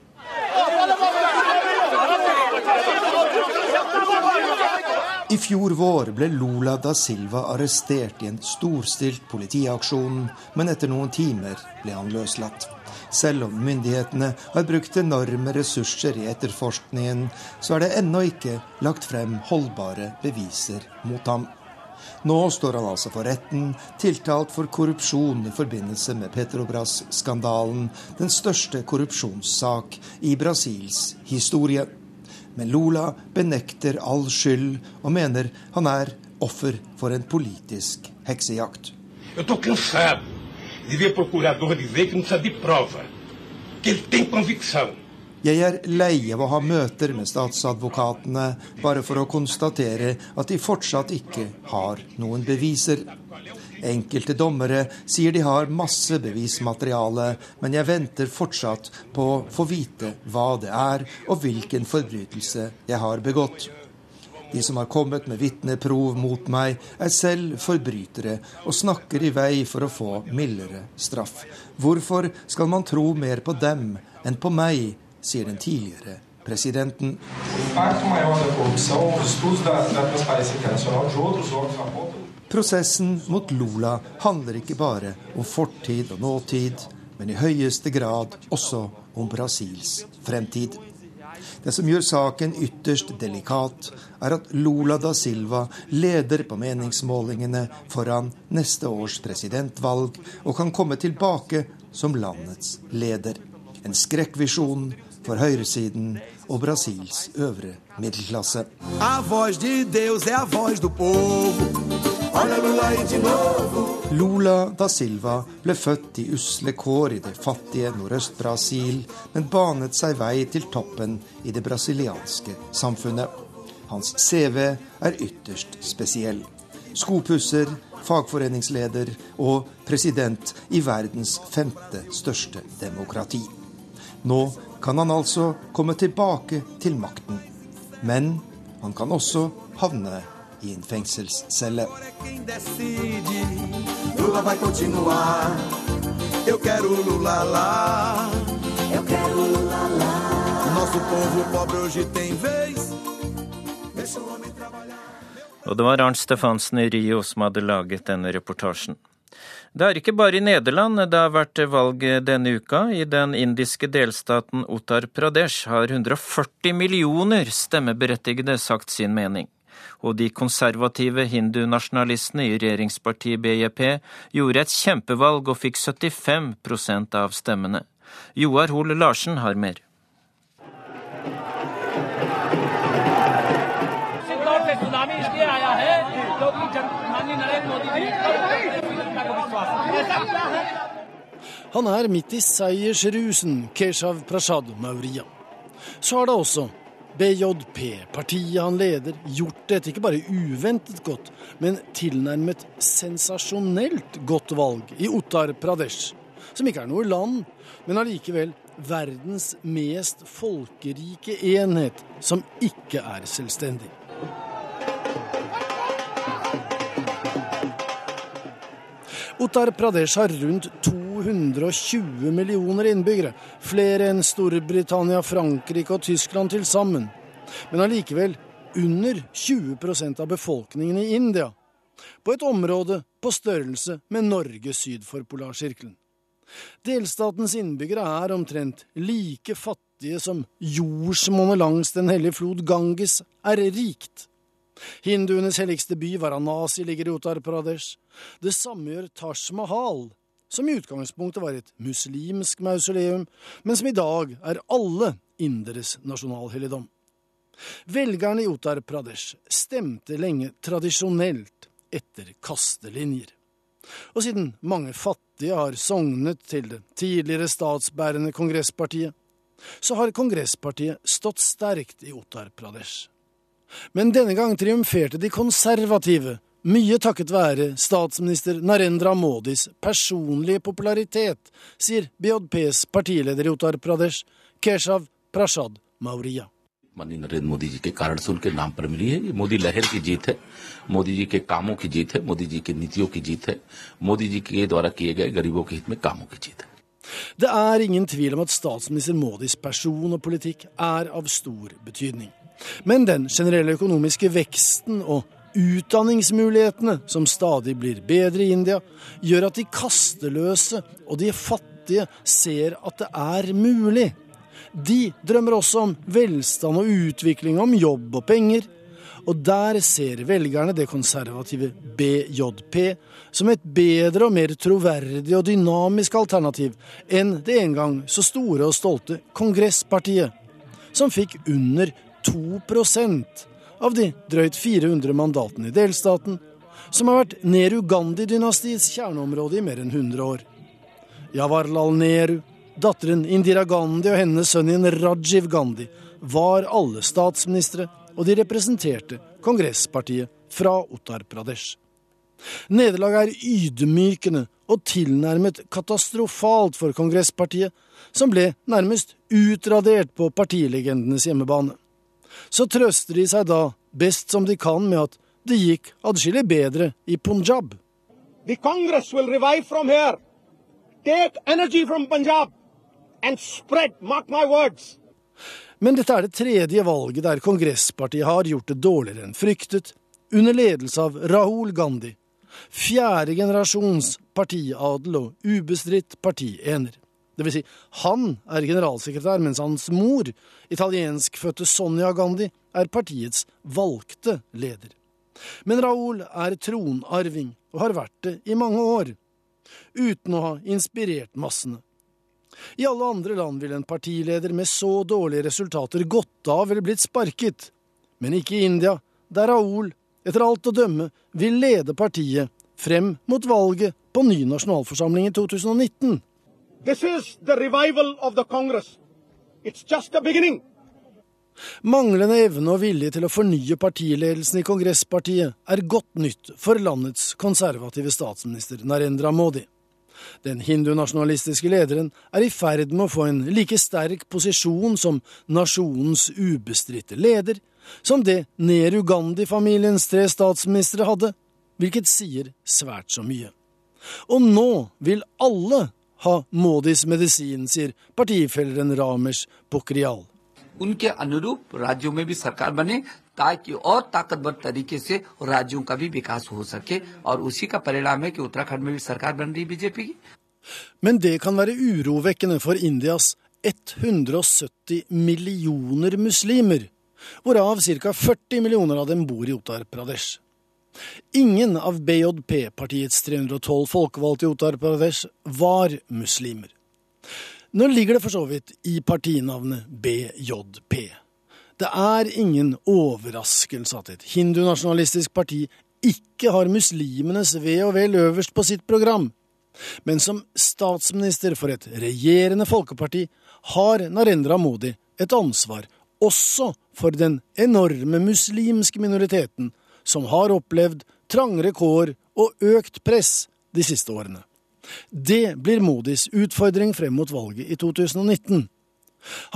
I fjor vår ble Lula da Silva arrestert i en storstilt politiaksjon, men etter noen timer ble han løslatt. Selv om myndighetene har brukt enorme ressurser i etterforskningen, så er det ennå ikke lagt frem holdbare beviser mot ham. Nå står han altså for retten, tiltalt for korrupsjon i forbindelse med Petrobras-skandalen, den største korrupsjonssak i Brasils historie. Men Lula benekter all skyld og mener han er offer for en politisk heksejakt. Jeg er lei av å ha møter med statsadvokatene bare for å konstatere at de fortsatt ikke har noen beviser. Enkelte dommere sier de har masse bevismateriale, men jeg venter fortsatt på å få vite hva det er, og hvilken forbrytelse jeg har begått. De som har kommet med vitneprov mot meg, er selv forbrytere og snakker i vei for å få mildere straff. Hvorfor skal man tro mer på dem enn på meg, sier den tidligere presidenten. Prosessen mot Lula handler ikke bare om fortid og nåtid, men i høyeste grad også om Brasils fremtid. Det som gjør saken ytterst delikat, er at Lula da Silva leder på meningsmålingene foran neste års presidentvalg og kan komme tilbake som landets leder. En skrekkvisjon for høyresiden og Brasils øvre middelklasse. Lula da Silva ble født i usle kår i det fattige Nordøst-Brasil, men banet seg vei til toppen i det brasilianske samfunnet. Hans CV er ytterst spesiell. Skopusser, fagforeningsleder og president i verdens femte største demokrati. Nå kan han altså komme tilbake til makten. Men han kan også havne i en fengselscelle. Og det var Arnt Stefansen i Rio som hadde laget denne reportasjen. Det er ikke bare i Nederland det har vært valg denne uka. I den indiske delstaten Uttar Pradesh har 140 millioner stemmeberettigede sagt sin mening. Og de konservative hindunasjonalistene i regjeringspartiet BJP gjorde et kjempevalg og fikk 75% av stemmene. Joar Hoel Larsen har mer. Han er midt i seiersrusen, Keshav Prashad Mauria. Så har det også BJP, partiet han leder, gjort et ikke bare uventet godt, men tilnærmet sensasjonelt godt valg i Uttar Pradesh, som ikke er noe land, men allikevel verdens mest folkerike enhet, som ikke er selvstendig. Uttar Pradesh har rundt 220 millioner innbyggere, flere enn Storbritannia, Frankrike og Tyskland til sammen. Men allikevel under 20% av befolkningen i India, på et område på størrelse med Norge syd for polarsirkelen. Delstatens innbyggere er omtrent like fattige som jordsmonnet langs Den hellige flod Ganges er rikt. Hinduenes helligste by, Varanasi, ligger i Uttar Pradesh. Det samme gjør Taj Mahal, som i utgangspunktet var et muslimsk mausoleum, men som i dag er alle inderes nasjonalhelligdom. Velgerne i Uttar Pradesh stemte lenge tradisjonelt etter kastelinjer. Og siden mange fattige har sognet til det tidligere statsbærende Kongresspartiet, så har Kongresspartiet stått sterkt i Uttar Pradesh. Men denne gang triumferte de konservative, mye takket være statsminister Narendra Modis personlige popularitet, sier BJPs partileder i Uttar Pradesh, Keshav Prasad Mauria. माननीय नरेंद्र मोदी जी के कारण से उनके नाम पर मिली है ये मोदी लहर की जीत है मोदी जी के कामों की जीत है मोदी जी की नीतियों की जीत है मोदी जी के द्वारा किए गए गरीबों के हित में कामों की जीत है Det er ingen tvil om at statsminister Modis person og politikk er av stor betydning. Men den generelle økonomiske veksten og utdanningsmulighetene, som stadig blir bedre i India, gjør at de kasteløse og de fattige ser at det er mulig. De drømmer også om velstand og utvikling, om jobb og penger. Og der ser velgerne det konservative BJP som et bedre og mer troverdig og dynamisk alternativ enn det en gang så store og stolte Kongresspartiet, som fikk under 2 av de drøyt 400 mandatene i delstaten, som har vært Nehru Gandhi-dynastiets kjerneområde i mer enn 100 år. Jawaharlal Nehru, datteren Indira Gandhi og hennes sønn Rajiv Gandhi var alle statsministre, og de representerte kongresspartiet fra Uttar Pradesh. Nederlaget er ydmykende og tilnærmet katastrofalt for kongresspartiet, som ble nærmest utradert på partilegendenes hjemmebane. Så trøster de seg da best som de kan med at det gikk adskillig bedre i Punjab. The Congress will revive from here. Take energy from Punjab and spread, mark my words. Men dette er det tredje valget der kongresspartiet har gjort det dårligere enn fryktet, under ledelse av Rahul Gandhi, fjerde generasjons partiadel og ubestridt partiener. Det vil si, han er generalsekretær, mens hans mor, italienskfødte Sonja Gandhi, er partiets valgte leder. Men Raoul er tronarving, og har vært det i mange år, uten å ha inspirert massene. I alle andre land ville en partileder med så dårlige resultater gått av eller blitt sparket, men ikke i India, der Raoul, etter alt å dømme, vil lede partiet frem mot valget på ny nasjonalforsamling i 2019. This is the revival of the Congress. It's just the beginning. Manglende evne og vilje til å fornye partiledelsen i kongresspartiet er godt nytt for landets konservative statsminister Narendra Modi. Den hindunasjonalistiske lederen er i ferd med å få en like sterk posisjon som nasjonens ubestridte leder, som det Nehru Gandhi-familiens tre statsministre hadde, hvilket sier svært så mye. Og nå vil alle ha Modis medisin, sier partifelleren Ramesh Pokrial. उनके अनुरूप राज्यों में भी सरकार बने ताकि और ताकतवर तरीके से राज्यों का भी विकास हो सके और उसी का परिणाम है कि उत्तराखंड में भी सरकार बन रही बीजेपी की Men det kan være urovekkende for Indias 170 millioner muslimer, hvorav ca. 40 millioner av dem bor i Uttar Pradesh. Ingen av BJP-partiets 312 folkevalgte i Uttar Pradesh var muslimer. Nå ligger det for så vidt i partinavnet BJP. Det er ingen overraskelse at et hindunasjonalistisk parti ikke har muslimenes ve og vel øverst på sitt program. Men som statsminister for et regjerende folkeparti har Narendra Modi et ansvar også for den enorme muslimske minoriteten som har opplevd trangere kår og økt press de siste årene. Det blir Modis utfordring frem mot valget i 2019.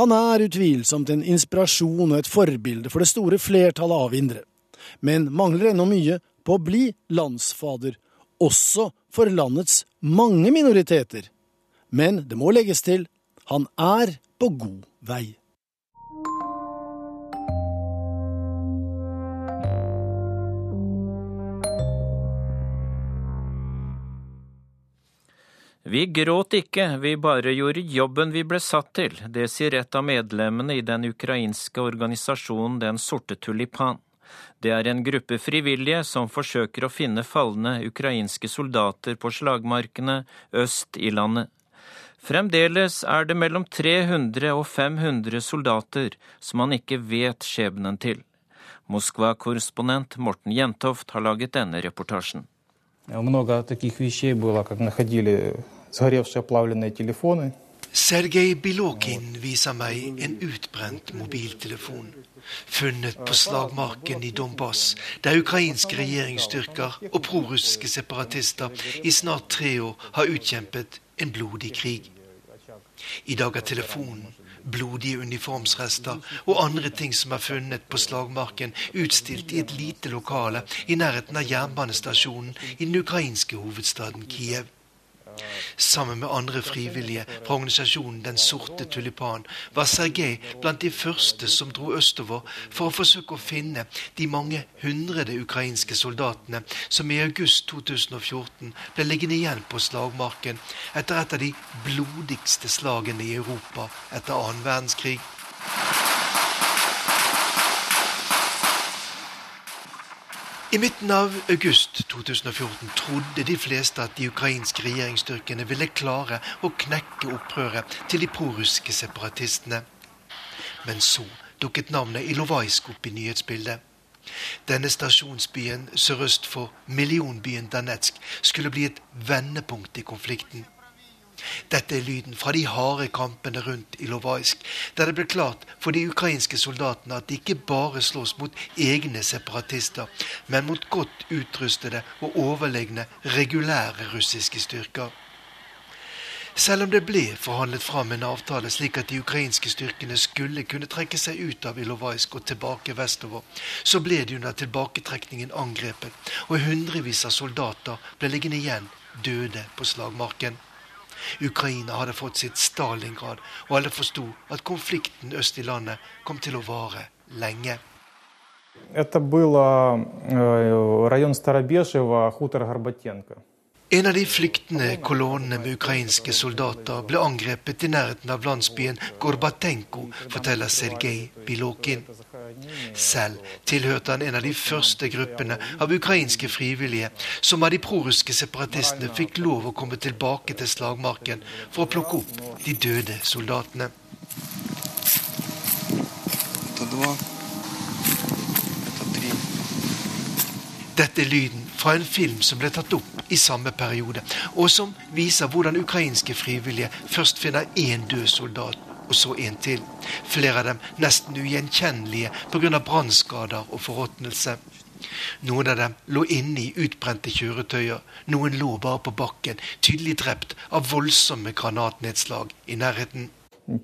Han er utvilsomt en inspirasjon og et forbilde for det store flertallet av indere, men mangler ennå mye på å bli landsfader, også for landets mange minoriteter. Men det må legges til, han er på god vei. Vi gråt ikke, vi bare gjorde jobben vi ble satt til. Det sier et av medlemmene i den ukrainske organisasjonen Den sorte tulipan. Det er en gruppe frivillige som forsøker å finne falne ukrainske soldater på slagmarkene øst i landet. Fremdeles er det mellom 300 og 500 soldater som man ikke vet skjebnen til. Moskva-korrespondent Morten Jentoft har laget denne reportasjen. Много таких вещей было, как находили сгоревшие оплавленные телефоны. Sergej Bilokin viser meg en utbrent mobiltelefon. Funnet på slagmarken i Donbas, der ukrainske regjeringsstyrker og prorussiske separatister i snart tre år har utkjempet en blodig krig. I dag er telefonen, blodige uniformsrester og andre ting som er funnet på slagmarken, utstilt i et lite lokale i nærheten av jernbanestasjonen i den ukrainske hovedstaden Kiev. Sammen med andre frivillige fra organisasjonen Den sorte tulipan var Sergej blant de første som dro østover for å forsøke å finne de mange hundrede ukrainske soldatene som i august 2014 ble liggende igjen på slagmarken etter et av de blodigste slagene i Europa etter annen verdenskrig. I midten av august 2014 trodde de fleste at de ukrainske regjeringsstyrkene ville klare å knekke opprøret til de prorussiske separatistene. Men så dukket navnet Ilovaisk opp i nyhetsbildet. Denne stasjonsbyen sørøst for millionbyen Danetsk skulle bli et vendepunkt i konflikten. Dette er lyden fra de harde kampene rundt Ilovaisk, der det ble klart for de ukrainske soldatene at de ikke bare slåss mot egne separatister, men mot godt utrustede og overlegne regulære russiske styrker. Selv om det ble forhandlet fram en avtale slik at de ukrainske styrkene skulle kunne trekke seg ut av Ilovaisk og tilbake vestover, så ble de under tilbaketrekningen angrepet, og hundrevis av soldater ble liggende igjen døde på slagmarken. Ukraina hadde fått sitt Stalingrad, og alle forsto at konflikten øst i landet kom til å vare lenge. Это было э, район Старобежева, хутор Горбатенко. En av de flyktende kolonnene med ukrainske soldater ble angrepet i nærheten av landsbyen Gorbatenko, forteller Sergej Bilokin. Selv tilhørte han en av de første gruppene av ukrainske frivillige som av de prorussiske separatistene fikk lov å komme tilbake til slagmarken for å plukke opp de døde soldatene. Dette er lyden fra en film som ble tatt opp i samme periode, og som viser hvordan ukrainske frivillige først finner én død soldat, og så en til. Flere av dem nesten ugjenkjennelige pga. brannskader og forråtnelse. Noen av dem lå inne i utbrente kjøretøyer, noen lå bare på bakken, tydelig drept av voldsomme granatnedslag i nærheten.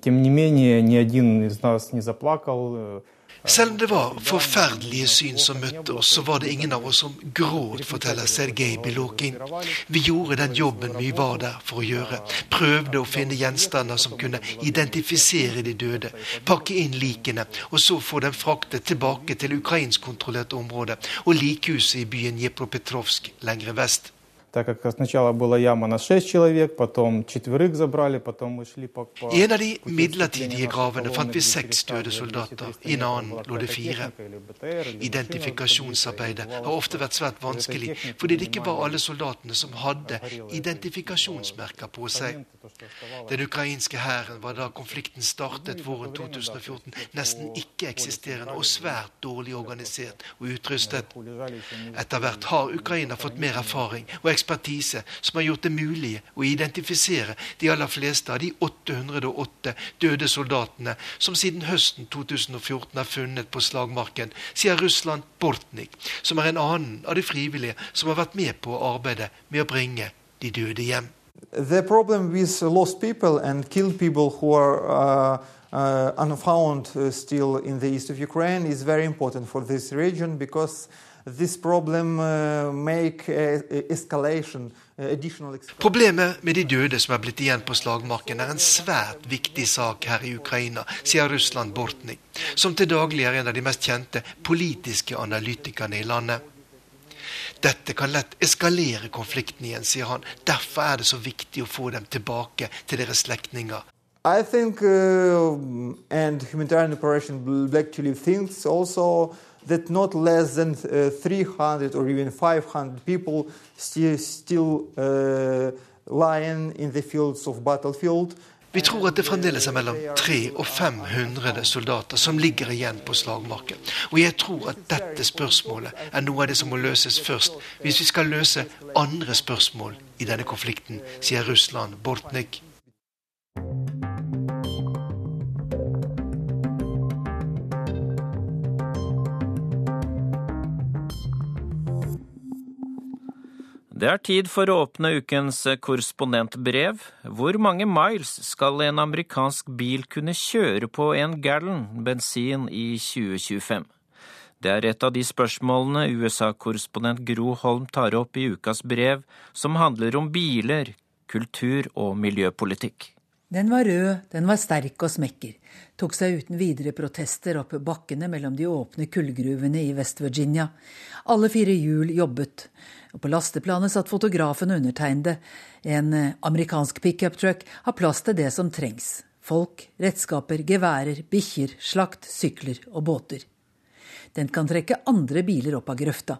Тем не менее, ни один из нас не заплакал. selv om det var forferdelige syn som møtte oss, så var det ingen av oss som gråt, forteller Sergej Bilokin. Vi gjorde den jobben vi var der for å gjøre. Prøvde å finne gjenstander som kunne identifisere de døde. Pakke inn likene, og så få dem fraktet tilbake til ukrainskkontrollert område og likhuset i byen Djepropetrovsk lengre vest Так как сначала была яма на 6 человек, потом четверых забрали, потом мы шли по... по- I en av de midlertidige gravene fant vi seks døde soldater, i en annen lå det fire. Identifikasjonsarbeidet har ofte vært svært vanskelig, fordi det ikke var alle soldatene som hadde identifikasjonsmerker på seg. Den ukrainske hæren var da konflikten startet våren 2014 nesten ikke-eksisterende og svært dårlig organisert og utrustet. Etter hvert har Ukraina fått mer erfaring og ekspertise som har gjort det mulig å identifisere de aller fleste av de 808 døde soldatene som siden høsten 2014 er funnet på slagmarken, sier Russland Bortnik, som er en annen av de frivillige som har vært med på å arbeide med å bringe de døde hjem. The problem with lost people and killed people who are uh, uh, unfound uh, still in the east of Ukraine is very important for this region because uh, uh, uh. Problemet med de døde som er blitt igjen på slagmarken, er en svært viktig sak her i Ukraina, sier Russland Bortnik, som til daglig er en av de mest kjente politiske analytikerne i landet. Dette kan lett eskalere konflikten igjen, sier han. Derfor er det så viktig å få dem tilbake til deres slektninger. I think, uh, and humanitarian operation Black Tulip thinks also that not less than uh, 300 or even 500 people still, still uh, lying in the fields of battlefield. Vi tror at det fremdeles er mellom 300 og 500 soldater som ligger igjen på slagmarken. Og jeg tror at dette spørsmålet er noe av det som må løses først, hvis vi skal løse andre spørsmål i denne konflikten, sier Russland Bortnik. Det er tid for å åpne ukens korrespondentbrev. Hvor mange miles skal en amerikansk bil kunne kjøre på en gallon bensin i 2025? Det er et av de spørsmålene USA-korrespondent Gro Holm tar opp i ukas brev, som handler om biler, kultur og miljøpolitikk. Den var rød, den var sterk og smekker, tok seg uten videre protester opp bakkene mellom de åpne kullgruvene i West-Virginia. Alle fire hjul jobbet, og på lasteplanet satt fotografen og undertegnede. En eh, amerikansk pickup-truck har plass til det som trengs. Folk, redskaper, geværer, bikkjer, slakt, sykler og båter. Den kan trekke andre biler opp av grøfta.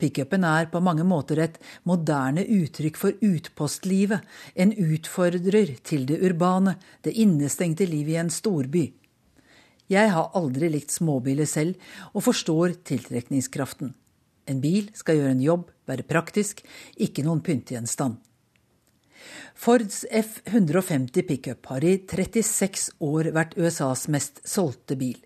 Pickupen er på mange måter et moderne uttrykk for utpostlivet, en utfordrer til det urbane, det innestengte livet i en storby. Jeg har aldri likt småbiler selv, og forstår tiltrekningskraften. En bil skal gjøre en jobb, være praktisk, ikke noen pyntegjenstand. Fords F150 pickup har i 36 år vært USAs mest solgte bil.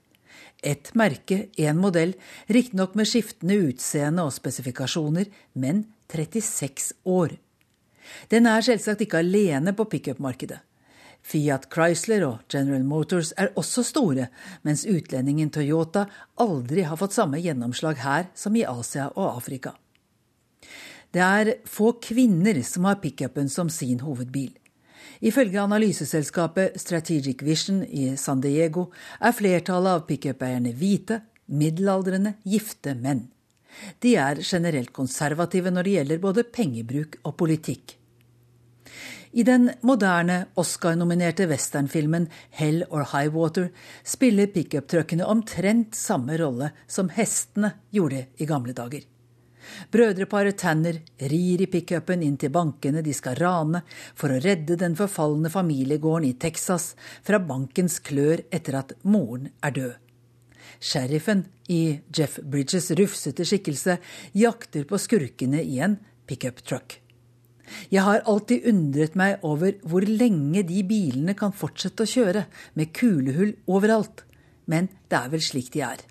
Ett merke, én modell, riktignok med skiftende utseende og spesifikasjoner, men 36 år. Den er selvsagt ikke alene på pickup-markedet. Fiat Chrysler og General Motors er også store, mens utlendingen Toyota aldri har fått samme gjennomslag her som i Asia og Afrika. Det er få kvinner som har pickupen som sin hovedbil. Ifølge analyseselskapet Strategic Vision i San Diego er flertallet av pickup-eierne hvite, middelaldrende, gifte menn. De er generelt konservative når det gjelder både pengebruk og politikk. I den moderne Oscar-nominerte westernfilmen Hell or High Water spiller pickup-truckene omtrent samme rolle som hestene gjorde i gamle dager. Brødreparet Tanner rir i pickupen inn til bankene de skal rane for å redde den forfalne familiegården i Texas fra bankens klør etter at moren er død. Sheriffen i Jeff Bridges rufsete skikkelse jakter på skurkene i en pickup truck. Jeg har alltid undret meg over hvor lenge de bilene kan fortsette å kjøre, med kulehull overalt. Men det er vel slik de er.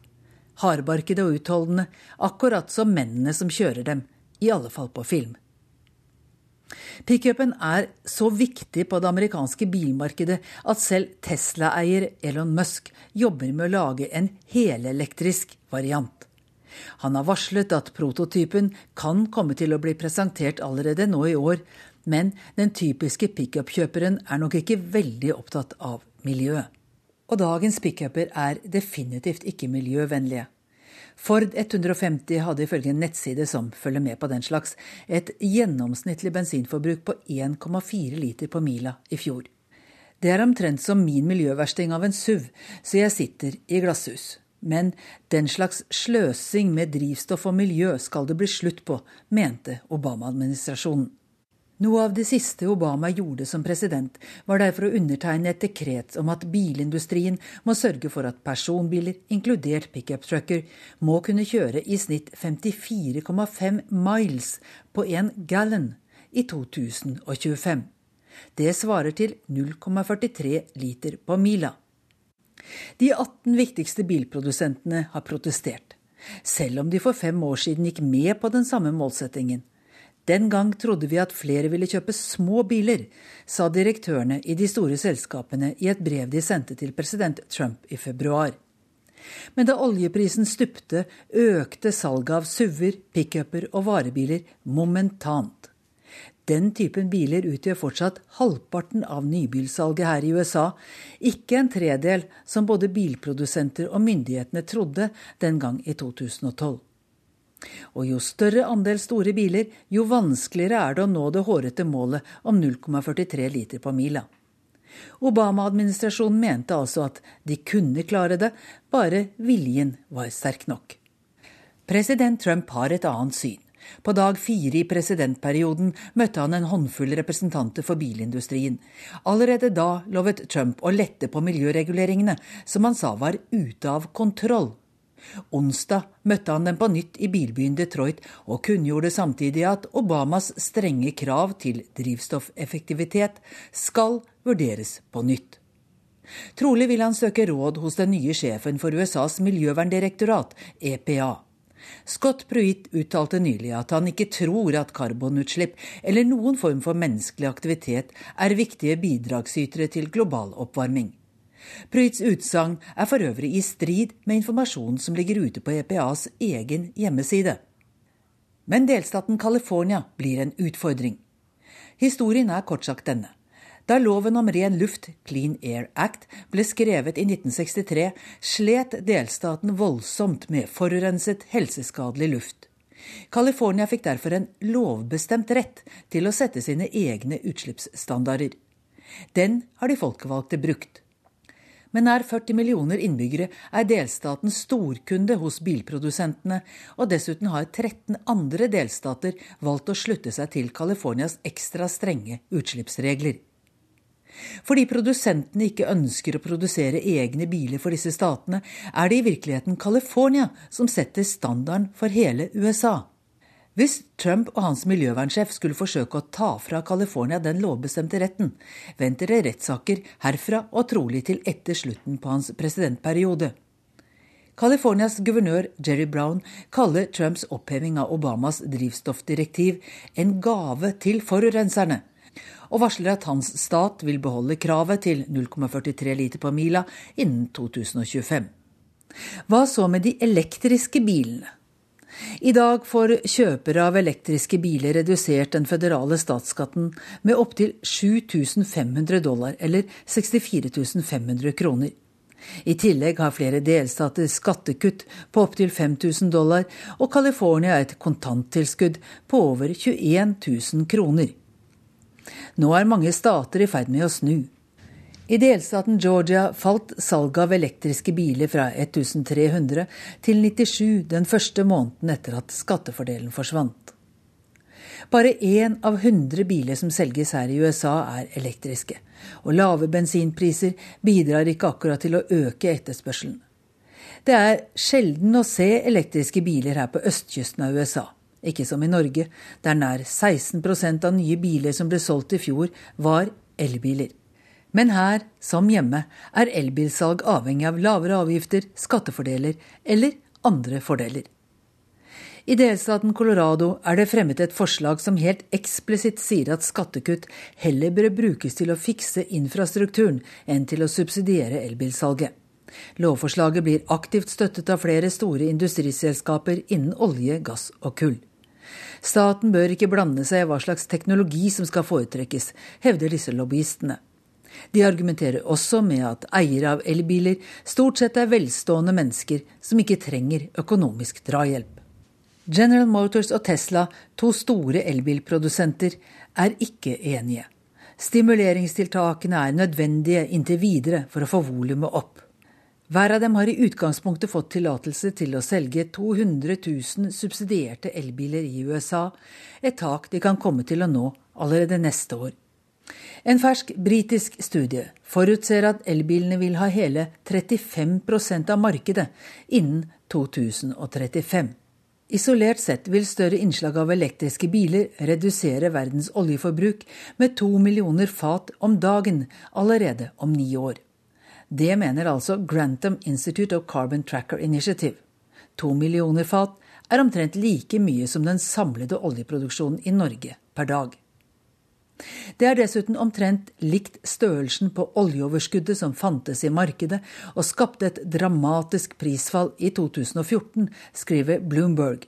Hardbarkede og utholdende, akkurat som mennene som kjører dem. I alle fall på film. Pickupen er så viktig på det amerikanske bilmarkedet at selv Tesla-eier Elon Musk jobber med å lage en helelektrisk variant. Han har varslet at prototypen kan komme til å bli presentert allerede nå i år, men den typiske pickup-kjøperen er nok ikke veldig opptatt av miljøet. Og dagens pickuper er definitivt ikke miljøvennlige. Ford 150 hadde ifølge en nettside som følger med på den slags, et gjennomsnittlig bensinforbruk på 1,4 liter på mila i fjor. Det er omtrent som min miljøversting av en SUV, så jeg sitter i glasshus. Men den slags sløsing med drivstoff og miljø skal det bli slutt på, mente Obama-administrasjonen. Noe av det siste Obama gjorde som president, var derfor å undertegne et dekret om at bilindustrien må sørge for at personbiler, inkludert pickup-trucker, må kunne kjøre i snitt 54,5 miles på en gallon i 2025. Det svarer til 0,43 liter på mila. De 18 viktigste bilprodusentene har protestert, selv om de for fem år siden gikk med på den samme målsettingen. Den gang trodde vi at flere ville kjøpe små biler, sa direktørene i de store selskapene i et brev de sendte til president Trump i februar. Men da oljeprisen stupte, økte salget av SUV-er, pickuper og varebiler momentant. Den typen biler utgjør fortsatt halvparten av nybilsalget her i USA, ikke en tredel som både bilprodusenter og myndighetene trodde den gang i 2012. Og jo større andel store biler, jo vanskeligere er det å nå det hårete målet om 0,43 liter på mila. Obama-administrasjonen mente altså at de kunne klare det, bare viljen var sterk nok. President Trump har et annet syn. På dag fire i presidentperioden møtte han en håndfull representanter for bilindustrien. Allerede da lovet Trump å lette på miljøreguleringene, som han sa var ute av kontroll. Onsdag møtte han dem på nytt i bilbyen Detroit, og kunngjorde samtidig at Obamas strenge krav til drivstoffeffektivitet skal vurderes på nytt. Trolig vil han søke råd hos den nye sjefen for USAs miljøverndirektorat, EPA. Scott Pruitt uttalte nylig at han ikke tror at karbonutslipp eller noen form for menneskelig aktivitet er viktige bidragsytere til global oppvarming. Pruitts utsagn er for øvrig i strid med informasjonen som ligger ute på EPAs egen hjemmeside. Men delstaten California blir en utfordring. Historien er kort sagt denne. Da loven om ren luft, Clean Air Act, ble skrevet i 1963, slet delstaten voldsomt med forurenset, helseskadelig luft. California fikk derfor en lovbestemt rett til å sette sine egne utslippsstandarder. Den har de folkevalgte brukt. Med nær 40 millioner innbyggere er delstaten storkunde hos bilprodusentene, og dessuten har 13 andre delstater valgt å slutte seg til Californias ekstra strenge utslippsregler. Fordi produsentene ikke ønsker å produsere egne biler for disse statene, er det i virkeligheten California som setter standarden for hele USA. Hvis Trump og hans miljøvernsjef skulle forsøke å ta fra California den lovbestemte retten, venter det rettssaker herfra og trolig til etter slutten på hans presidentperiode. Californias guvernør Jerry Brown kaller Trumps oppheving av Obamas drivstoffdirektiv en gave til forurenserne, og varsler at hans stat vil beholde kravet til 0,43 liter på mila innen 2025. Hva så med de elektriske bilene? I dag får kjøpere av elektriske biler redusert den føderale statsskatten med opptil 7500 dollar, eller 64 500 kroner. I tillegg har flere delstater skattekutt på opptil 5000 dollar, og California et kontanttilskudd på over 21 000 kroner. Nå er mange stater i ferd med å snu. I delstaten Georgia falt salget av elektriske biler fra 1300 til 97 den første måneden etter at skattefordelen forsvant. Bare én av 100 biler som selges her i USA er elektriske, og lave bensinpriser bidrar ikke akkurat til å øke etterspørselen. Det er sjelden å se elektriske biler her på østkysten av USA, ikke som i Norge, der nær 16% av nye biler som ble solgt i fjor, var elbiler. Men her, som hjemme, er elbilsalg avhengig av lavere avgifter, skattefordeler eller andre fordeler. I delstaten Colorado er det fremmet et forslag som helt eksplisitt sier at skattekutt heller bør brukes til å fikse infrastrukturen enn til å subsidiere elbilsalget. Lovforslaget blir aktivt støttet av flere store industriselskaper innen olje, gass og kull. Staten bør ikke blande seg i hva slags teknologi som skal foretrekkes, hevder disse lobbyistene. De argumenterer også med at eiere av elbiler stort sett er velstående mennesker som ikke trenger økonomisk drahjelp. General Motors og Tesla, to store elbilprodusenter, er ikke enige. Stimuleringstiltakene er nødvendige inntil videre for å få volumet opp. Hver av dem har i utgangspunktet fått tillatelse til å selge 200 000 subsidierte elbiler i USA, et tak de kan komme til å nå allerede neste år. En fersk britisk studie forutser at elbilene vil ha hele 35% av markedet innen 2035. Isolert sett vil større innslag av elektriske biler redusere verdens oljeforbruk med to millioner fat om dagen allerede om ni år. Det mener altså Grantham Institute of Carbon Tracker Initiative. To millioner fat er omtrent like mye som den samlede oljeproduksjonen i Norge per dag. Det er dessuten omtrent likt størrelsen på oljeoverskuddet som fantes i markedet, og skapte et dramatisk prisfall i 2014, skriver Bloomberg.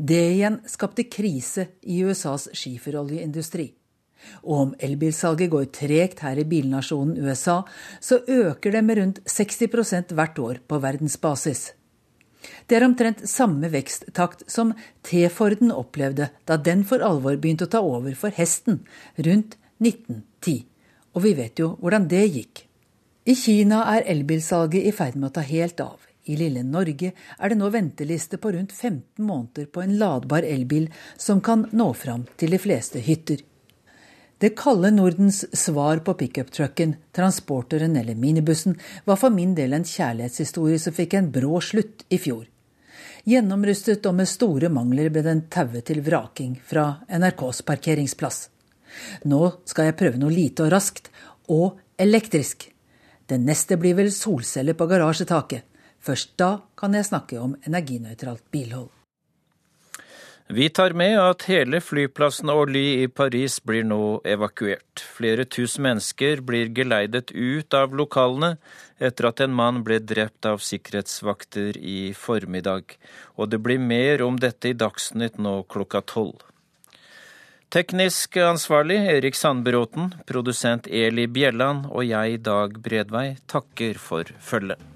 Det igjen skapte krise i USAs skiferoljeindustri. Og om elbilsalget går tregt her i bilnasjonen USA, så øker det med rundt 60% hvert år på verdensbasis. Det er omtrent samme veksttakt som T-Forden opplevde da den for alvor begynte å ta over for hesten rundt 1910. Og vi vet jo hvordan det gikk. I Kina er elbilsalget i ferd med å ta helt av. I lille Norge er det nå venteliste på rundt 15 måneder på en ladbar elbil som kan nå fram til de fleste hytter. Det kalde Nordens svar på pickuptrucken, transporteren eller minibussen var for min del en kjærlighetshistorie som fikk en brå slutt i fjor. Gjennomrustet og med store mangler ble den tauet til vraking fra NRKs parkeringsplass. Nå skal jeg prøve noe lite og raskt, og elektrisk. Det neste blir vel solceller på garasjetaket. Først da kan jeg snakke om energinøytralt bilhold. Vi tar med at hele flyplassen Orly i Paris blir nå evakuert. Flere tusen mennesker blir geleidet ut av lokalene etter at en mann ble drept av sikkerhetsvakter i formiddag. Og det blir mer om dette i Dagsnytt nå klokka tolv. Teknisk ansvarlig Erik Sandbråten, produsent Eli Bjelland og jeg, Dag Bredvei, takker for følget.